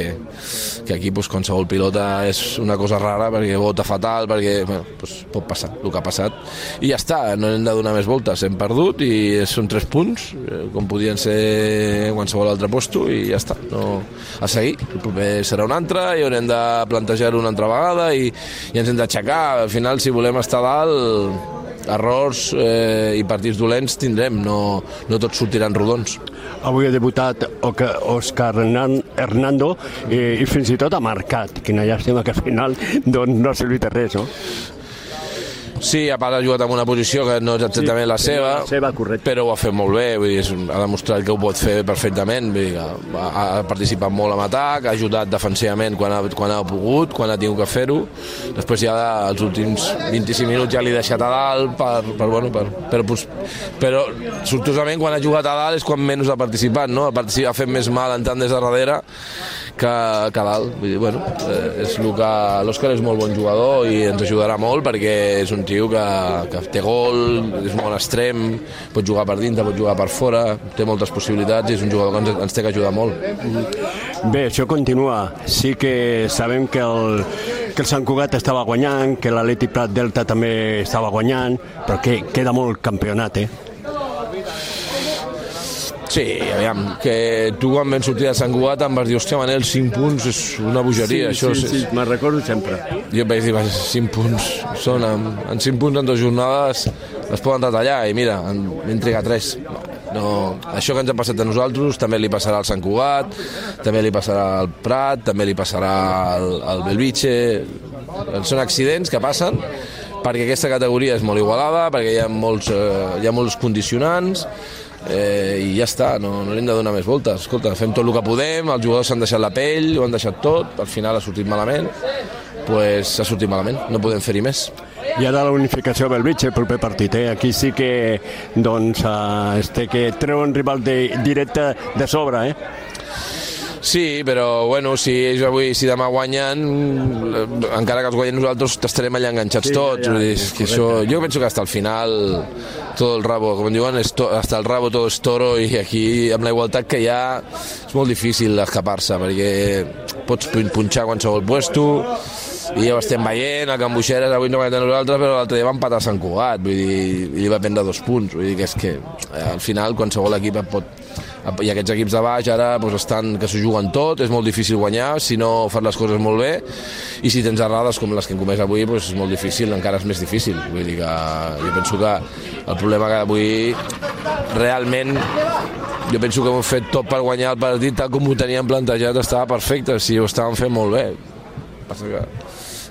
que aquí doncs, qualsevol pilota és una cosa rara perquè vota fatal, perquè bueno, doncs, pot passar el que ha passat i ja està, no hem de donar més voltes, hem perdut i són tres punts, eh, com podien ser qualsevol altre posto, i ja està. No, a seguir, el proper serà un altre, i haurem de plantejar-ho una altra vegada, i, i ens hem d'aixecar. Al final, si volem estar dalt, errors eh, i partits dolents tindrem, no, no tots sortiran rodons. Avui ha debutat Òscar Hernando eh, i fins i tot ha marcat. Quina llàstima que al final doncs, no ha servit de res, no? Sí, a part ha jugat en una posició que no és exactament sí, la seva, la seva correcte. però ho ha fet molt bé, vull dir, ha demostrat que ho pot fer perfectament, vull dir, ha, ha participat molt en atac, ha ajudat defensivament quan ha, quan ha pogut, quan ha tingut que fer-ho, després ja els últims 25 minuts ja l'he deixat a dalt, per, per, bueno, per, però, pues, però sortosament quan ha jugat a dalt és quan menys ha participat, no? ha, participat, ha fet més mal entrant des de darrere que, que a dalt, vull dir, bueno, eh, és el que l'Òscar és molt bon jugador i ens ajudarà molt perquè és un tio que, que té gol, és molt extrem, pot jugar per dintre, pot jugar per fora, té moltes possibilitats i és un jugador que ens, ens té que ajudar molt. Bé, això continua. Sí que sabem que el, que el Sant Cugat estava guanyant, que l'Atleti Prat Delta també estava guanyant, però que queda molt campionat, eh? Sí, aviam, que tu quan vam sortir de Sant Cugat em vas dir, hòstia, Manel, 5 punts és una bogeria. sí, això sí, és, sí, me'n recordo sempre. Jo vaig dir, vaja, 5 punts són, en, en 5 punts en dues jornades es poden retallar i mira, en, trigat 3. No, això que ens ha passat a nosaltres també li passarà al Sant Cugat, també li passarà al Prat, també li passarà al, al Belvitge. Són accidents que passen perquè aquesta categoria és molt igualada, perquè hi ha molts, eh, hi ha molts condicionants, eh, i ja està, no, no li hem de donar més voltes. Escolta, fem tot el que podem, els jugadors s'han deixat la pell, ho han deixat tot, al final ha sortit malament, pues ha sortit malament, no podem fer-hi més. I ara la unificació del Belvitge, el proper partit, eh? Aquí sí que, doncs, eh, este que treu un rival de, directe de sobre, eh? Sí, però bueno, si ells avui, si demà guanyen, eh, encara que els guanyem nosaltres, estarem allà enganxats Sí, tots. ja, Ja, dir, és que això, jo penso que hasta el final tot el rabo, com diuen, és to, hasta el rabo tot és toro i aquí amb la igualtat que hi ha és molt difícil escapar-se perquè pots pun- punxar qualsevol puesto i ja ho estem veient, el Can Buixeres avui no va de nosaltres, però l'altre dia van patar Sant Cugat, vull dir, i li va prendre dos punts, vull dir que és que eh, al final qualsevol equip et pot i aquests equips de baix ara doncs, estan que s'ho juguen tot, és molt difícil guanyar si no fas les coses molt bé i si tens errades com les que hem comès avui doncs és molt difícil, encara és més difícil. Vull dir que jo penso que el problema que avui realment jo penso que hem fet tot per guanyar el partit tal com ho teníem plantejat estava perfecte, si ho estàvem fent molt bé. Passa que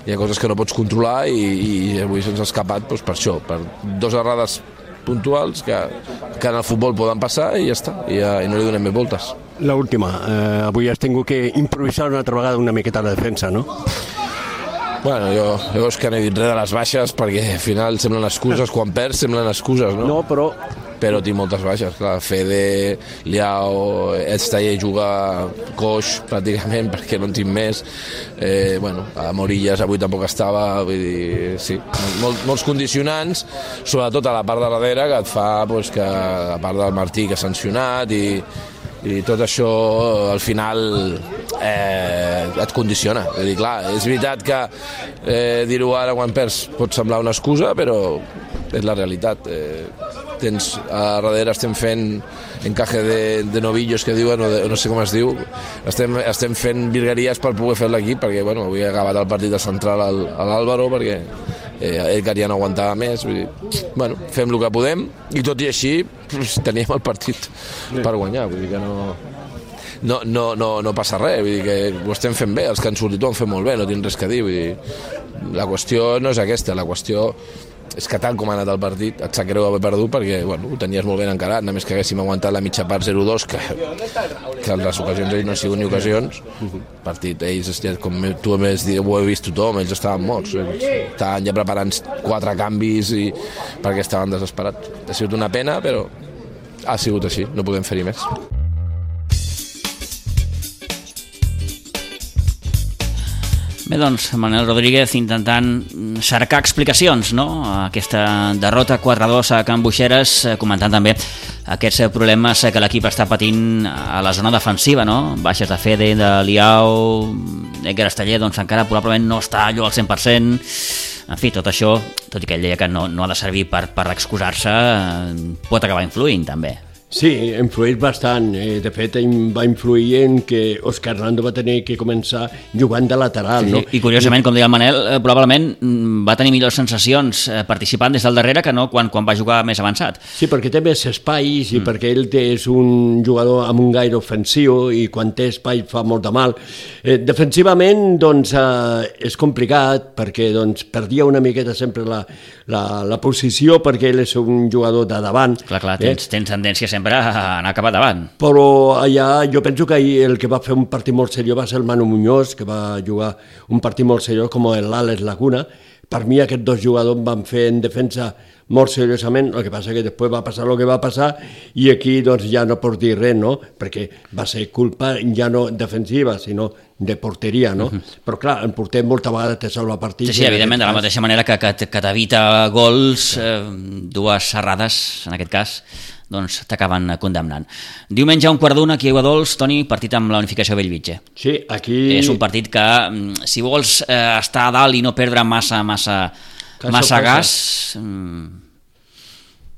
hi ha coses que no pots controlar i, i avui se'ns ha escapat doncs, per això, per dos errades puntuals que, que en el futbol poden passar i ja està, i, ja, i no li donem més voltes. L'última, eh, avui has tingut que improvisar una altra vegada una miqueta la defensa, no? Bueno, jo, jo és que no he dit res de les baixes perquè al final semblen excuses, quan perds semblen excuses, no? No, però però tinc moltes baixes, clar, Fede, Liao, Edstayer juga coix pràcticament (laughs) perquè no en tinc més, eh, bueno, a Morillas avui tampoc estava, vull dir, sí, Mol, molts condicionants, sobretot a la part de darrere que et fa pues, que a part del Martí que ha sancionat i, i tot això al final eh, et condiciona. Vull dir, clar, és veritat que eh, dir-ho ara quan perds pot semblar una excusa però és la realitat. Eh, tens, a darrere estem fent encaje de, de novillos que diuen, o de, no sé com es diu. Estem, estem fent virgueries per poder fer l'equip perquè bueno, avui he acabat el partit de central al, a l'Àlvaro perquè eh, Edgar ja no aguantava més. Vull dir, bueno, fem el que podem i tot i així pues, (laughs) teníem el partit per guanyar vull dir que no, no, no, no, no passa res, vull dir que ho estem fent bé, els que han sortit ho han fet molt bé, no tinc res que dir, vull dir, la qüestió no és aquesta, la qüestió és que tal com ha anat el partit et sap greu haver perdut perquè bueno, ho tenies molt ben encarat, només que haguéssim aguantat la mitja part 0-2 que, que les ocasions ells no han sigut ni ocasions. El partit, ells, com tu més dit, ho he vist tothom, ells estaven morts ells estaven ja preparant quatre canvis i, perquè estaven desesperats. Ha sigut una pena però ha sigut així, no podem fer-hi més Bé, doncs, Manuel Rodríguez intentant cercar explicacions, no?, a aquesta derrota 4-2 a Can Buixeres, eh, comentant també aquests problemes que l'equip està patint a la zona defensiva, no?, baixes de Fede, de Liao, Edgar Esteller, doncs encara probablement no està allò al 100%, en fi, tot això, tot i que ell deia que no, no ha de servir per, per excusar-se, eh, pot acabar influint també. Sí, influeix bastant. Eh, de fet, va influir en que Oscar Hernando va tenir que començar jugant de lateral. no? I curiosament, com deia el Manel, eh, probablement mm, va tenir millors sensacions eh, participant des del darrere que no quan, quan va jugar més avançat. Sí, perquè té més espais i mm. perquè ell és un jugador amb un gaire ofensiu i quan té espai fa molt de mal. Eh, defensivament, doncs, eh, és complicat perquè doncs, perdia una miqueta sempre la, la, la posició perquè ell és un jugador de davant. Clar, clar, tens, eh? tens tendència sempre a anar cap davant. Però allà jo penso que el que va fer un partit molt seriós va ser el Manu Muñoz, que va jugar un partit molt seriós com l'Àlex Laguna. Per mi aquests dos jugadors van fer en defensa molt seriosament, el que passa que després va passar el que va passar i aquí doncs ja no pots dir res, no? Perquè va ser culpa ja no defensiva, sinó de porteria, no? Uh -huh. Però clar, el porter molta vegada te salva partit. Sí, sí, evidentment, de la mateixa manera que, que, que t'evita gols, eh, dues serrades, en aquest cas, doncs t'acaben condemnant. Diumenge a un quart d'una aquí a Iguadols, Toni, partit amb la unificació Bellvitge. Sí, aquí... És un partit que, mm, si vols eh, estar a dalt i no perdre massa, massa, massa gas... Mm,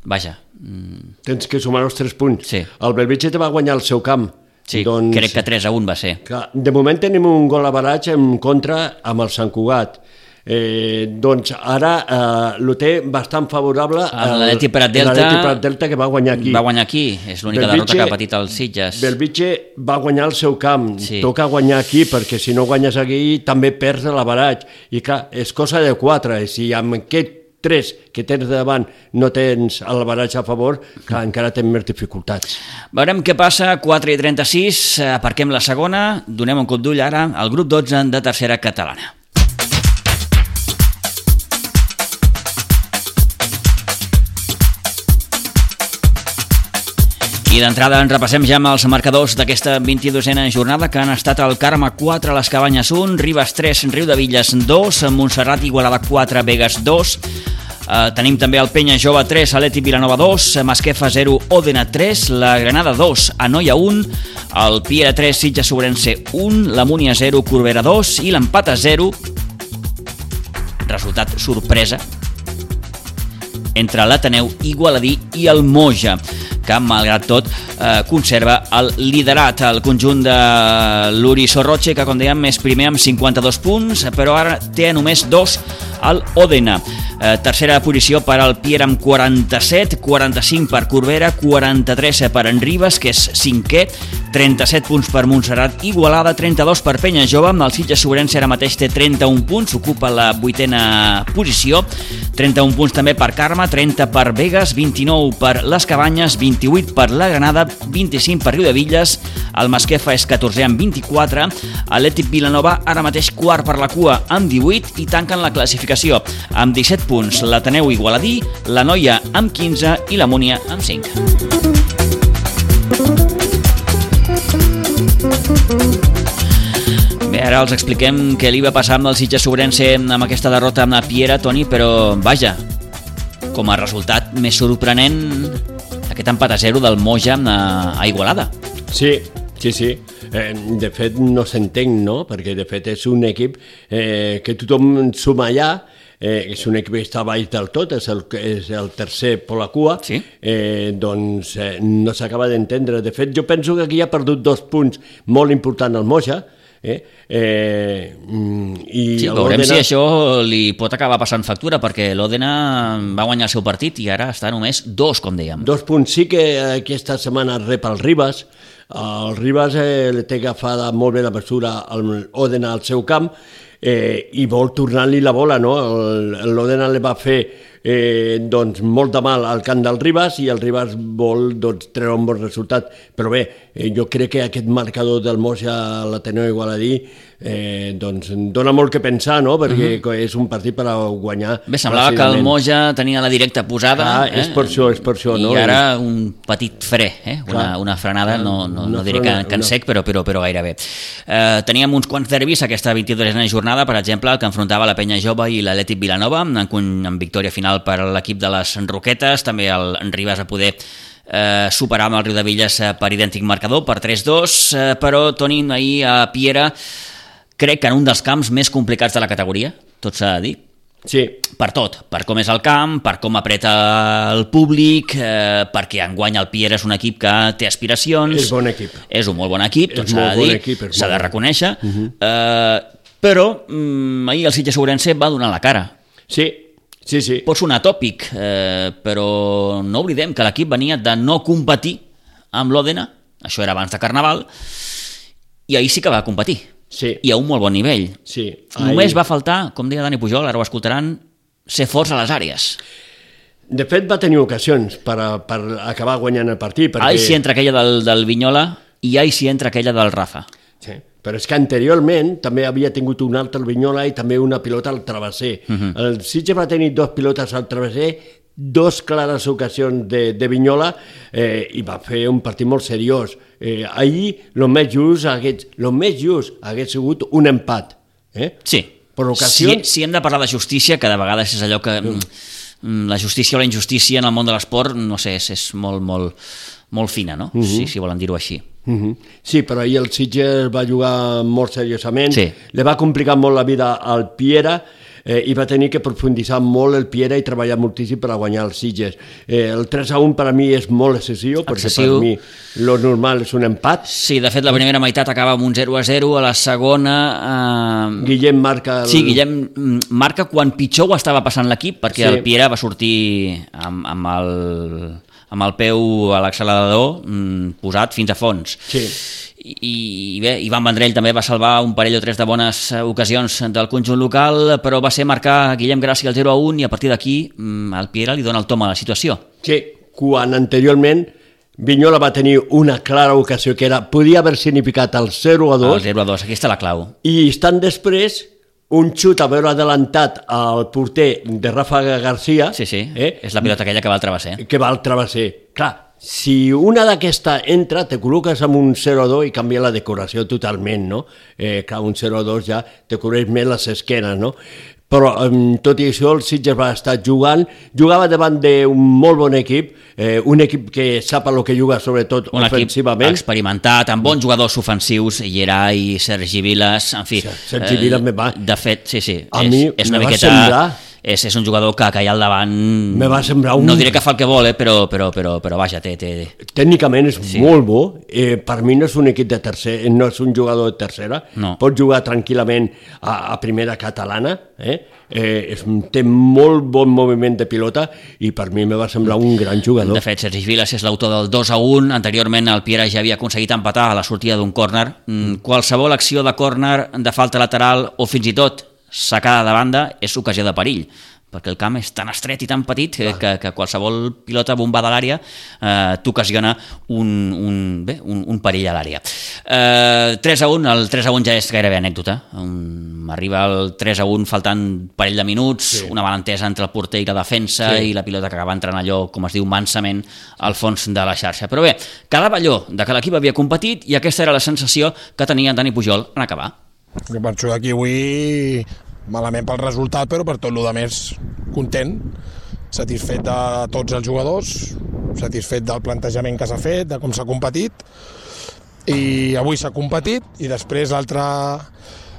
vaja. Mm. Tens que sumar els tres punts. Sí. El Bellvitge te va guanyar el seu camp. Sí, doncs, crec que 3 a 1 va ser. Clar, de moment tenim un gol a baratge en contra amb el Sant Cugat. Eh, doncs ara eh, lo té bastant favorable l'Atleti Prat Delta, Prat Delta que va guanyar aquí va guanyar aquí, és l'única derrota que ha patit el Sitges Belvitge va guanyar el seu camp sí. toca guanyar aquí perquè si no guanyes aquí també perds l'avaratge i clar, és cosa de quatre i si amb aquest 3 que tens davant no tens el baratge a favor, que encara tens més dificultats. Veurem què passa, 4 i 36, aparquem la segona, donem un cop d'ull ara al grup 12 de tercera catalana. I d'entrada en repassem ja amb els marcadors d'aquesta 22a jornada que han estat el Carme 4, les Cabanyes 1, Ribes 3, Riu de Villes 2, Montserrat Igualada 4, Vegas 2, Uh, tenim també el Penya Jove 3, Aleti Vilanova 2, Masquefa 0, Òdena 3, la Granada 2, Anoia 1, el Piera 3, Sitja Sobrense 1, la Múnia 0, Corbera 2 i l'empat a 0, resultat sorpresa, entre l'Ateneu, Igualadí i el Moja que malgrat tot eh, conserva el liderat el conjunt de l'Uri Sorroche que com dèiem és primer amb 52 punts però ara té només dos al Odena eh, tercera posició per al Pierre amb 47 45 per Corbera 43 per en Ribes que és cinquè 37 punts per Montserrat Igualada, 32 per Penya Jove, amb el Sitges Sobrense ara mateix té 31 punts, ocupa la vuitena posició, 31 punts també per Carme, 30 per Vegas, 29 per Les Cabanyes, 28 per la Granada, 25 per Riu de Villes, el Masquefa és 14 amb 24, l'Ètic Vilanova ara mateix quart per la cua amb 18 i tanquen la classificació amb 17 punts l'Ateneu Igualadí, la Noia amb 15 i la Múnia amb 5. Bé, ara els expliquem què li va passar amb el Sitges Sobrense amb aquesta derrota amb la Piera, Toni, però vaja, com a resultat més sorprenent aquest empat a zero del Moja amb a Igualada. Sí, sí, sí. Eh, de fet, no s'entenc, no? Perquè, de fet, és un equip eh, que tothom suma allà, eh, és un equip que està baix del tot, és el, és el tercer per la cua, sí? eh, doncs eh, no s'acaba d'entendre. De fet, jo penso que aquí ha perdut dos punts molt importants al Moja, Eh? Eh, i sí, veurem si això li pot acabar passant factura, perquè l'Òdena va guanyar el seu partit i ara està només dos, com dèiem. Dos punts. Sí que aquesta setmana rep el Ribas, el Ribas eh, li té agafada molt bé la mesura al Òdena al seu camp, eh, i vol tornar-li la bola, no? L'Òdena li va fer eh, doncs, molt de mal al camp del Ribas i el Ribas vol doncs, treure un bon resultat. Però bé, eh, jo crec que aquest marcador del Moja a l'Ateneu Igualadí eh, doncs dona molt que pensar, no? perquè uh -huh. és un partit per a guanyar. Bé, semblava que el Moja tenia la directa posada. Ah, eh? és per això, és per això. I no? ara un petit fre, eh? una, una frenada, no, no, no diré que, que en sec, però, però, però gairebé. Eh, teníem uns quants derbis aquesta 23a jornada, per exemple, el que enfrontava la Penya Jove i l'Atlètic Vilanova, amb, amb victòria final per l'equip de les Roquetes, també el Ribas a poder eh, superar amb el Riu de Villes eh, per idèntic marcador, per 3-2, eh, però Toni ahir a Piera crec que en un dels camps més complicats de la categoria, tot s'ha de dir. Sí, per tot, per com és el camp, per com apreta el públic, eh, perquè enguany el Pierre és un equip que té aspiracions. És bon equip. És un molt bon equip, tot s'ha de bon dir, s'ha de reconèixer. Uh -huh. eh, però mm, ahir el Sitges Ourense va donar la cara. sí, sí, sí. Pot sonar tòpic, eh, però no oblidem que l'equip venia de no competir amb l'Òdena, això era abans de Carnaval, i ahir sí que va competir, Sí, i a un molt bon nivell. sí. Només va faltar, com deia Dani Pujol, ara ho escoltaran, ser forts a les àrees. De fet, va tenir ocasions per, a, per acabar guanyant el partit. Perquè... Ai, si entra aquella del, del Vinyola i ai, si entra aquella del Rafa. Sí. Però és que anteriorment també havia tingut un altre al Vinyola i també una pilota al travesser. Uh Mhm. -huh. El Sitges va tenir dos pilotes al travesser, dos clares ocasions de, de Vinyola eh, i va fer un partit molt seriós. Eh, ahir, el més just hagués, lo més just hagués sigut un empat. Eh? Sí. Per ocasions- Si, si hem de parlar de justícia, que de vegades és allò que... Mm. La justícia o la injustícia en el món de l'esport, no sé, és, és molt, molt, molt fina, no? Uh -huh. si, si volen dir-ho així. Uh -huh. Sí, però ahir el Sitges va jugar molt seriosament, Sí. li va complicar molt la vida al Piera eh, i va tenir que profunditzar molt el Piera i treballar moltíssim per a guanyar el Sitges. Eh, el 3 a 1 per a mi és molt excessiu, perquè Excessiu. per mi lo normal és un empat. Sí, de fet, la primera meitat acaba amb un 0 a 0, a la segona... Eh... Guillem marca... El... Sí, Guillem mm, marca quan pitjor ho estava passant l'equip, perquè Sí. sí. el Piera va sortir amb, amb, el, amb el peu a l'accelerador mm, posat fins a fons. Sí. I, i bé, Ivan Vendrell també va salvar un parell o tres de bones eh, ocasions del conjunt local, però va ser marcar Guillem Gràcia el 0 a 1 i a partir d'aquí mm, el Piera li dona el tom a la situació. Sí, quan anteriorment Vinyola va tenir una clara ocasió que era, podia haver significat el 0 a 2 El 0 a 2, aquí està la clau. i estan després un xut a veure adelantat al porter de Rafa Garcia Sí, sí, eh? és la pilota aquella que va al travesser. que va al travesser. Clar, si una d'aquesta entra, te col·loques amb un 0-2 i canvia la decoració totalment, no? Eh, clar, un 0-2 ja te cobreix més les esquenes, no? Però, eh, tot i això, el Sitges va estar jugant, jugava davant d'un molt bon equip, eh, un equip que sap el que juga, sobretot Un ofensivament. experimentat, amb bons jugadors ofensius, Llerai, Sergi Vilas, en fi... Sergi Vilas me va- De fet, sí, sí. A és, mi és una miqueta... semblar- És, és un jugador que, que ha al davant... Me va semblar un- No diré que fa el que vol, eh, però, però, però, però vaja, té, té... Tècnicament és Sí. sí. molt bo, eh, per mi no és un equip de tercer, no és un jugador de tercera, No. pot jugar tranquil·lament a, a primera catalana, eh? Eh, és, té molt bon moviment de pilota i per mi me va semblar un gran jugador. De fet, Sergi Vilas és l'autor del 2 a 1. Anteriorment el Piera ja havia aconseguit empatar a la sortida d'un córner. Mm, Qualsevol acció de córner, de falta lateral o fins i tot sacada de banda és ocasió de perill perquè el camp és tan estret i tan petit que, que, que qualsevol pilota bombada a l'àrea eh, t'ocasiona un, un, bé, un, un perill a l'àrea. Eh, 3 a 1, el 3 a 1 ja és gairebé anècdota. Um, arriba el 3 a 1 faltant parell de minuts, sí. una malentesa entre el porter i la defensa Sí. i la pilota que acaba entrant allò, com es diu, mansament al fons de la xarxa. Però bé, quedava allò de que l'equip havia competit i aquesta era la sensació que tenia Dani Pujol en acabar. Jo marxo d'aquí avui malament pel resultat, però per tot el més content, satisfet de tots els jugadors, satisfet del plantejament que s'ha fet, de com s'ha competit, i avui s'ha competit, i després l'altra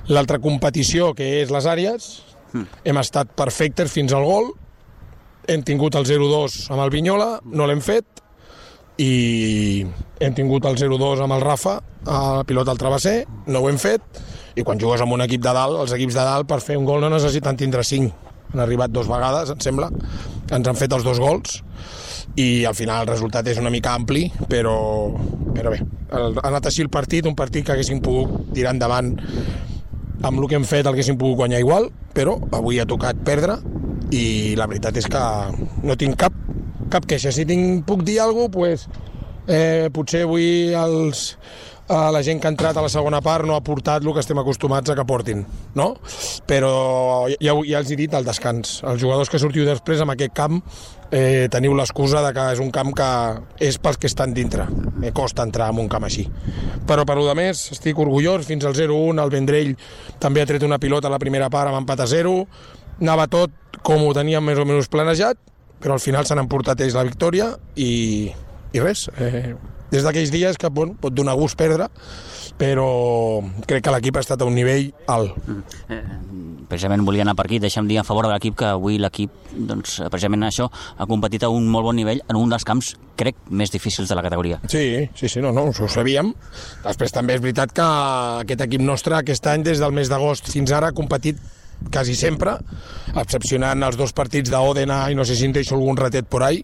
l'altra competició, que és les àrees, hem estat perfectes fins al gol, hem tingut el 0-2 amb el Vinyola, no l'hem fet, i hem tingut el 0-2 amb el Rafa, a pilota al travesser, no ho hem fet, i quan jugues amb un equip de dalt, els equips de dalt per fer un gol no necessiten tindre 5. Han arribat dos vegades, em sembla, ens han fet els dos gols, i al final el resultat és una mica ampli, però, però bé, ha anat així el partit, un partit que haguéssim pogut tirar endavant amb el que hem fet el haguéssim pogut guanyar igual, però avui ha tocat perdre i la veritat és que no tinc cap, cap queixa. Si tinc, puc dir alguna cosa, pues, eh, potser avui els, a la gent que ha entrat a la segona part no ha portat el que estem acostumats a que portin, no? Però ja, ja els he dit al descans. Els jugadors que sortiu després amb aquest camp eh, teniu l'excusa de que és un camp que és pels que estan dintre. Me costa entrar en un camp així. Però per lo de més, estic orgullós, fins al 0-1, el Vendrell també ha tret una pilota a la primera part amb empat a 0, anava tot com ho teníem més o menys planejat, però al final s'han emportat ells la victòria i, i res, eh, des d'aquells dies que bueno, pot donar gust perdre, però crec que l'equip ha estat a un nivell alt. precisament volia anar per aquí, deixa'm dir a favor de l'equip que avui l'equip, doncs, precisament això, ha competit a un molt bon nivell en un dels camps, crec, més difícils de la categoria. Sí, sí, sí, no, no, ho sabíem. Després també és veritat que aquest equip nostre aquest any, des del mes d'agost fins ara, ha competit quasi sempre, excepcionant els dos partits d'Òdena i no sé si en deixo algun ratet por ahí,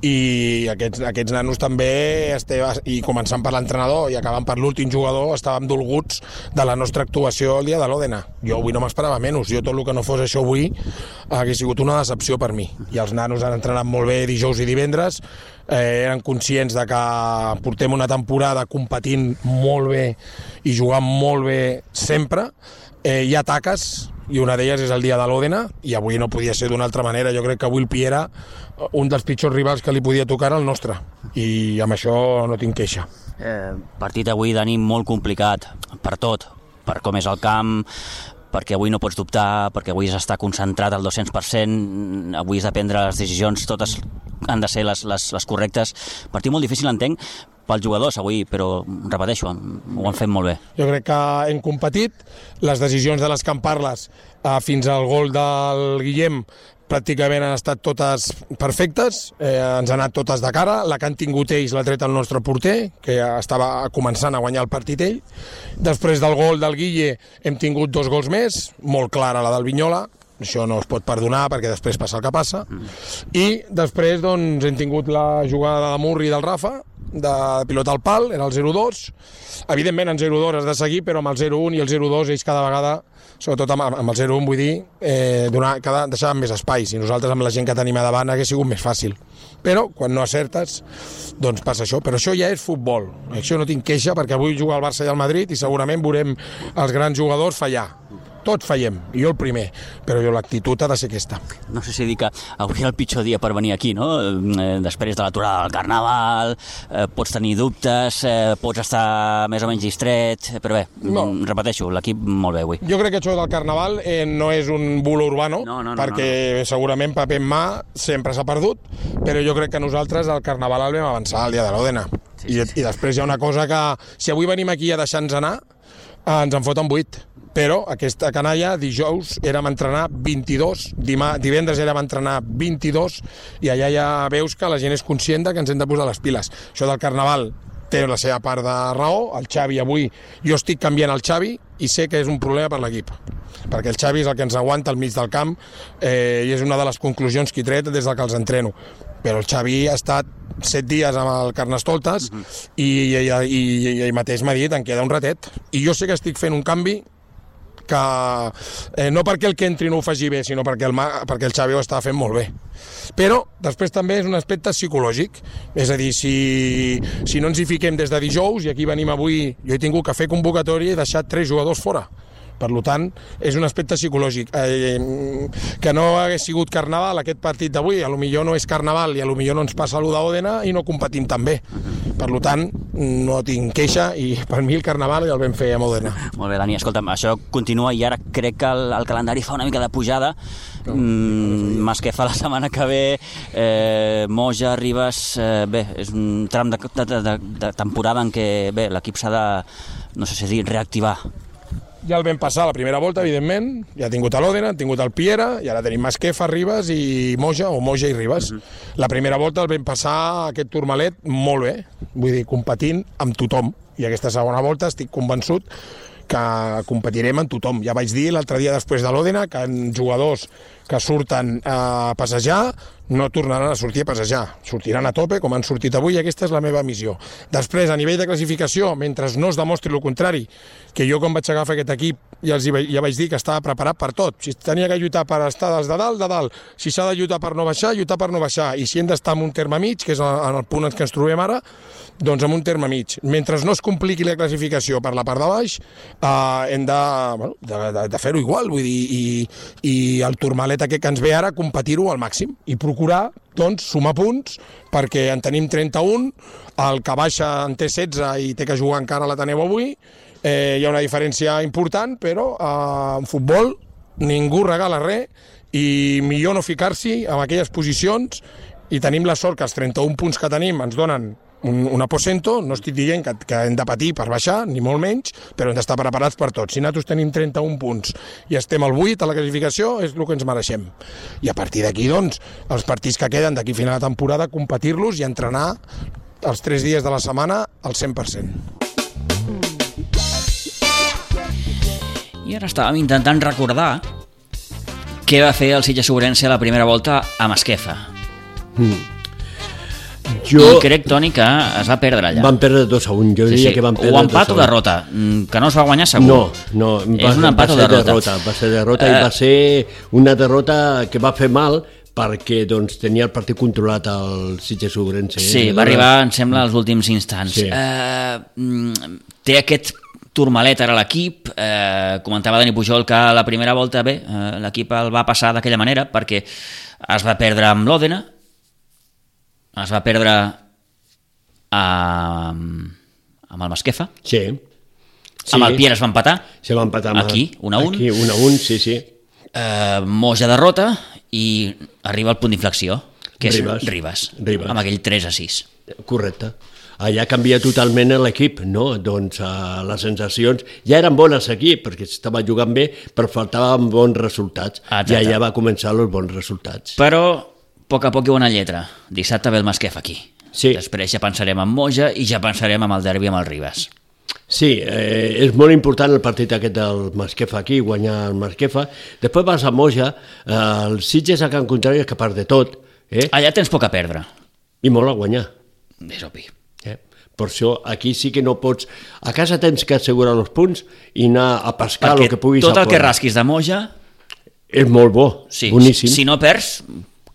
i aquests, aquests nanos també, este, i començant per l'entrenador i acabant per l'últim jugador, estàvem dolguts de la nostra actuació el dia de l'Òdena. Jo avui no m'esperava menys, jo tot el que no fos això avui hagués sigut una decepció per mi. I els nanos han entrenat molt bé dijous i divendres, eh, eren conscients de que portem una temporada competint molt bé i jugant molt bé sempre, eh, hi ha taques, i una d'elles és el dia de l'Òdena, i avui no podia ser d'una altra manera. Jo crec que avui el Pi era un dels pitjors rivals que li podia tocar al nostre, i amb això no tinc queixa. Eh, partit avui, Dani, molt complicat, per tot, per com és el camp, perquè avui no pots dubtar, perquè avui s'està concentrat al 200%, avui has de prendre les decisions, totes han de ser les, les, les correctes. Partit molt difícil, entenc, pels jugadors avui, però repeteixo, ho han fet molt bé. Jo crec que hem competit, les decisions de les que en parles eh, fins al gol del Guillem pràcticament han estat totes perfectes, eh, ens han anat totes de cara, la que han tingut ells l'ha tret el nostre porter, que estava començant a guanyar el partit ell. Després del gol del Guille hem tingut dos gols més, molt clara la del Vinyola, això no es pot perdonar perquè després passa el que passa i després doncs hem tingut la jugada de Murri i del Rafa de pilota al pal, era el 0-2 evidentment en 0-2 has de seguir però amb el 0-1 i el 0-2 ells cada vegada sobretot amb, amb el 0-1 vull dir eh, donar, cada, deixar més espais i nosaltres amb la gent que tenim a davant hagués sigut més fàcil. Però quan no acertes doncs passa això, però això ja és futbol. Això no tinc queixa perquè avui juga el Barça i el Madrid i segurament veurem els grans jugadors fallar tots fallem, jo el primer, però jo l'actitud ha de ser aquesta. No sé si dir que avui el pitjor dia per venir aquí, no? Eh, després de l'aturada del Carnaval, eh, pots tenir dubtes, eh, pots estar més o menys distret, però bé, no. repeteixo, l'equip molt bé avui. Jo crec que això del Carnaval eh, no és un bulo urbano, no, no, no, perquè no, no. segurament paper en mà sempre s'ha perdut, però jo crec que nosaltres el Carnaval el vam avançar el dia de l'Òdena. Sí, sí, sí. I, I després hi ha una cosa que, si avui venim aquí a deixar-nos anar, eh, ens en foten 8 però aquesta canalla dijous érem a entrenar 22, dimà, divendres érem a entrenar 22 i allà ja veus que la gent és conscient que ens hem de posar les piles. Això del Carnaval té la seva part de raó, el Xavi avui, jo estic canviant el Xavi i sé que és un problema per l'equip perquè el Xavi és el que ens aguanta al mig del camp eh, i és una de les conclusions que he tret des del que els entreno però el Xavi ha estat set dies amb el Carnestoltes uh -huh. i, i, i, i, i mateix m'ha dit en queda un ratet i jo sé que estic fent un canvi que eh, no perquè el que entri no ho faci bé, sinó perquè el, perquè el Xavi ho està fent molt bé. Però després també és un aspecte psicològic, és a dir, si, si no ens hi fiquem des de dijous, i aquí venim avui, jo he tingut que fer convocatòria i he deixat tres jugadors fora per tant, és un aspecte psicològic. Eh, que no hagués sigut Carnaval aquest partit d'avui, a lo millor no és Carnaval i a lo millor no ens passa allò d'Òdena i no competim tan bé. Per tant, no tinc queixa i per mi el Carnaval ja el vam fer a Òdena. Molt bé, Dani, escolta'm, això continua i ara crec que el, el calendari fa una mica de pujada. Mm, fa la setmana que ve, eh, Moja, Ribes... Eh, bé, és un tram de, de, de, de temporada en què bé l'equip s'ha de, no sé si dir, reactivar ja el vam passar la primera volta, evidentment, ja ha tingut l'Òdena, ha tingut el Piera, i ara tenim Masquefa, Ribes i Moja, o Moja i Ribes. Uh -huh. La primera volta el vam passar aquest turmalet molt bé, vull dir, competint amb tothom, i aquesta segona volta estic convençut que competirem amb tothom. Ja vaig dir l'altre dia després de l'Òdena que en jugadors que surten a passejar no tornaran a sortir a passejar, sortiran a tope com han sortit avui i aquesta és la meva missió. Després, a nivell de classificació, mentre no es demostri el contrari, que jo quan vaig agafar aquest equip ja, els ja vaig dir que estava preparat per tot. Si tenia que lluitar per estar des de dalt, de dalt. Si s'ha de lluitar per no baixar, lluitar per no baixar. I si hem d'estar en un terme mig, que és en el punt en què ens trobem ara, doncs en un terme mig. Mentre no es compliqui la classificació per la part de baix, eh, hem de, bueno, de, de, de fer-ho igual, vull dir, i, i el turmalet aquest que ens ve ara, competir-ho al màxim i procurar doncs, sumar punts, perquè en tenim 31, el que baixa en té 16 i té que jugar encara a l'Ateneu avui, eh, hi ha una diferència important, però eh, en futbol ningú regala res i millor no ficar-s'hi en aquelles posicions i tenim la sort que els 31 punts que tenim ens donen un, un aposento, no estic dient que, que hem de patir per baixar, ni molt menys, però hem d'estar preparats per tot. Si nosaltres tenim 31 punts i estem al 8 a la classificació, és el que ens mereixem. I a partir d'aquí, doncs, els partits que queden d'aquí a final de temporada, competir-los i entrenar els 3 dies de la setmana al 100%. I ara estàvem intentant recordar què va fer el Sitges Sobrense a la primera volta a Masquefa. Mm. Jo... I crec, Toni, que es va perdre allà. Van perdre 2 a 1, jo Sí, diria sí. que van perdre O empat 2 o a 1. derrota, mm, que no es va guanyar segur. No, no, És un empat va o derrota. derrota. Va ser derrota Eh. i va ser una derrota que va fer mal perquè doncs, tenia el partit controlat al Sitges Sobrense. Sí, va arribar, em sembla, als últims instants. Sí. Eh, mm, té aquest turmalet ara l'equip, eh, comentava Dani Pujol que la primera volta bé, eh, l'equip el va passar d'aquella manera perquè es va perdre amb l'Òdena, es va perdre amb, amb el Masquefa, Sí. sí. amb el Pierre es va empatar, Se va empatar amb Aquí, un a un. Aquí, un a un, sí, sí. eh, Moja derrota i arriba al punt d'inflexió, que és Ribas. Ribas, Ribas. amb aquell 3 a 6. Correcte. Allà canvia totalment l'equip, no? Doncs uh, les sensacions ja eren bones aquí, perquè estava jugant bé, però faltaven bons resultats. Exacte. I allà va començar els bons resultats. Però, a poc a poc ha una lletra. Dissabte ve el Masquef aquí. Sí. Després ja pensarem en Moja i ja pensarem en el derbi amb el Ribas. Sí, eh, és molt important el partit aquest del Masquefa aquí, guanyar el Masquefa. Després vas a Moja, eh, el Sitges a Can Contrari és capaç de tot, eh? Allà tens poc a perdre, i molt a guanyar. és obvi. Eh? Per això aquí sí que no pots... A casa tens que assegurar els punts i anar a pescar el que puguis tot el que rasquis de Moja, És molt bo, sí, boníssim. si no perds,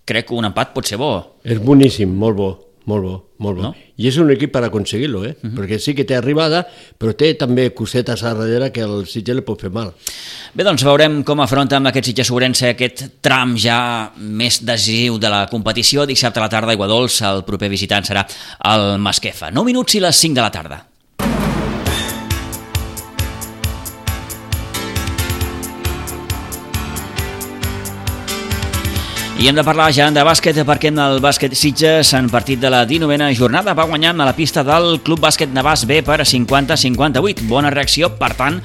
crec que un empat pot ser bo. És boníssim, molt bo, molt bo, molt bo. No? I és un equip per aconseguir-lo, eh? Uh -huh. Perquè sí que té arribada, però té també cosetes a darrere que el Sitges li pot fer mal. Bé, doncs veurem com afronta amb aquest Sitges Sobrense aquest tram ja més decisiu de la competició. Dissabte a la tarda, Aigua Dols, el proper visitant serà el Masquefa. 9 minuts i les 5 de la tarda. I hem de parlar ja de bàsquet perquè en el bàsquet Sitges en partit de la 19a jornada va guanyant a la pista del Club Bàsquet Navàs B per 50-58. Bona reacció, per tant,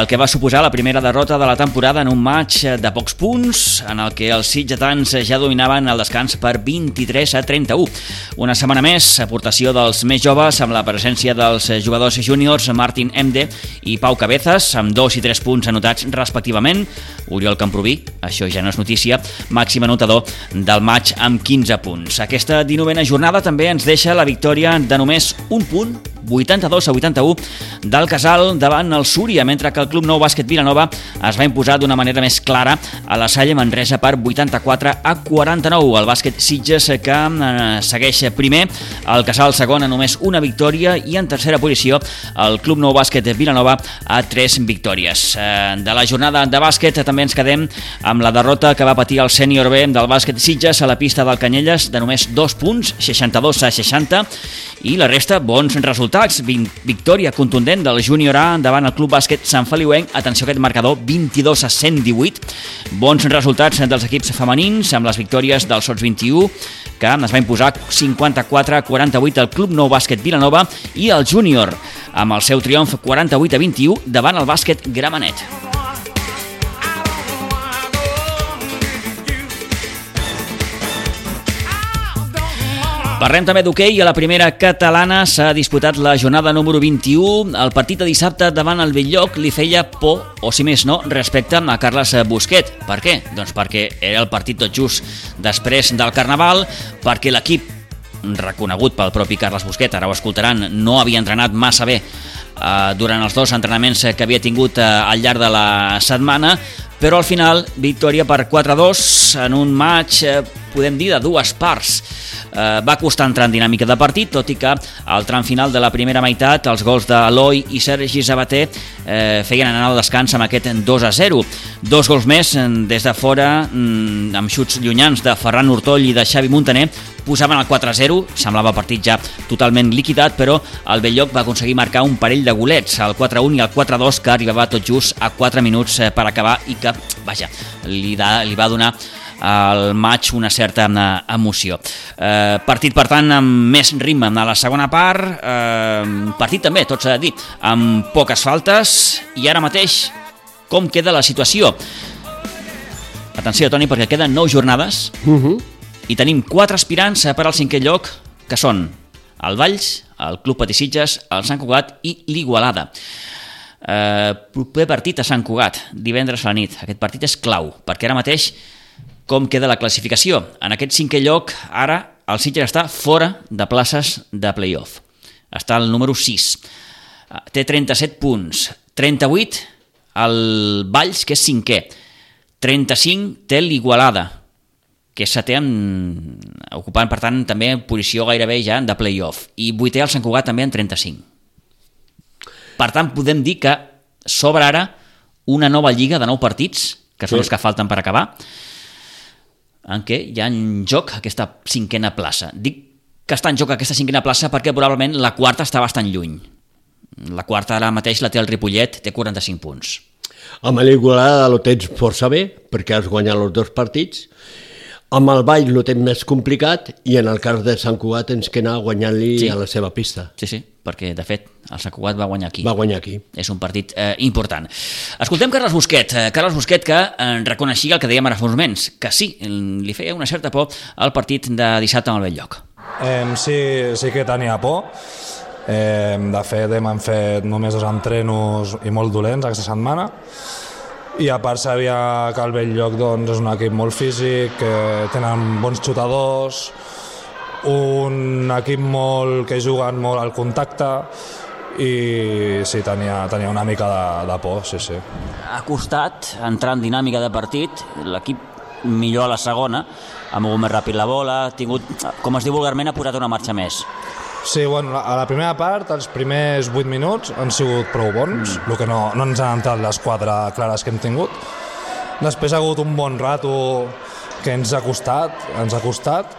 el que va suposar la primera derrota de la temporada en un match de pocs punts en el que els sitgetans ja dominaven el descans per 23 a 31. Una setmana més, aportació dels més joves amb la presència dels jugadors júniors Martin Emde i Pau Cabezas amb dos i tres punts anotats respectivament. Oriol Camproví, això ja no és notícia, màxim anotador del maig amb 15 punts. Aquesta 19a jornada també ens deixa la victòria de només un punt, 82 a 81, del Casal davant el Súria, mentre que el Club Nou Bàsquet Vilanova es va imposar d'una manera més clara a la Salle Manresa per 84 a 49. El bàsquet Sitges que eh, segueix primer, el Casal segon a només una victòria i en tercera posició el Club Nou Bàsquet Vilanova a tres victòries. Eh, De la jornada de bàsquet també ens quedem amb la derrota que va patir el sènior B del bàsquet Sitges a la pista del Canyelles de només dos punts, 62 a 60, i la resta bons resultats. Victòria contundent del júnior A davant el Club Bàsquet Sant Feliuenc, atenció a aquest marcador, 22 a 118. Bons resultats dels equips femenins amb les victòries del Sots 21, que es va imposar 54 a 48 al Club Nou Bàsquet Vilanova i el júnior amb el seu triomf 48 a 21 davant el bàsquet Gramenet. Parlem també d'hoquei i a la primera catalana s'ha disputat la jornada número 21. El partit de dissabte davant el Belllloc li feia por, o si més no, respecte a Carles Busquet. Per què? Doncs perquè era el partit tot just després del Carnaval, perquè l'equip reconegut pel propi Carles Busquet, ara ho escoltaran, no havia entrenat massa bé eh, durant els dos entrenaments que havia tingut eh, al llarg de la setmana, però al final victòria per 4-2 en un match, eh, podem dir, de dues parts. Eh, va costar entrar en dinàmica de partit, tot i que al tram final de la primera meitat els gols d'Eloi i Sergi Sabater eh, feien anar al descans amb aquest 2 a 0. Dos gols més eh, des de fora, mm, amb xuts llunyans de Ferran Hurtoll i de Xavi Montaner, posaven el 4-0, semblava partit ja totalment liquidat, però el Belllloc va aconseguir marcar un parell de golets, el 4-1 i el 4-2, que arribava tot just a 4 minuts eh, per acabar i que, vaja, li, da, li va donar al maig una certa eh, emoció. Eh, partit, per tant, amb més ritme a la segona part, eh, partit també, tot s'ha de dir, amb poques faltes, i ara mateix, com queda la situació? Atenció, Toni, perquè queden 9 jornades Uh -huh. I tenim quatre aspirants per al cinquè lloc, que són el Valls, el Club Patissitges, el Sant Cugat i l'Igualada. Eh, proper partit a Sant Cugat, divendres a la nit. Aquest partit és clau, perquè ara mateix com queda la classificació. En aquest cinquè lloc, ara, el Sitges està fora de places de playoff. Està al número 6. Eh, Té 37 punts. 38 el Valls, que és cinquè. 35 té l'Igualada, que és setè amb, ocupant, per tant, també posició gairebé ja de playoff. I vuitè el Sant Cugat també en 35. Per tant, podem dir que s'obre ara una nova lliga de nou partits, que són Sí. els que falten per acabar, en què hi ha en joc aquesta cinquena plaça. Dic que està en joc aquesta cinquena plaça perquè probablement la quarta està bastant lluny. La quarta ara mateix la té el Ripollet, té 45 punts. Amb l'Igualada lo tens força bé, perquè has guanyat els dos partits. Amb el Vall lo tens més complicat i en el cas de Sant Cugat tens que anar guanyant-li Sí. a la seva pista. Sí, sí, perquè de fet el Sant Cugat va guanyar aquí. Va guanyar aquí. És un partit eh, important. Escoltem Carles Busquet. Eh, Carles Busquet que eh, reconeixia el que dèiem ara fa uns moments, que sí, li feia una certa por al partit de dissabte amb el Belllloc. Eh, sí, sí que tenia por. Eh, de fet, hem fet només dos entrenos i molt dolents aquesta setmana. I a part sabia que el Belllloc doncs, és un equip molt físic, que tenen bons xutadors, un equip molt que juguen molt al contacte i sí, tenia, tenia una mica de, de por, sí, sí. Ha costat entrar en dinàmica de partit, l'equip millor a la segona, ha mogut més ràpid la bola, ha tingut, com es diu vulgarment, ha posat una marxa més. Sí, bueno, a la primera part, els primers 8 minuts han sigut prou bons, mm. el que no, no ens han entrat les quatre clares que hem tingut. Després ha hagut un bon rato que ens ha costat, ens ha costat,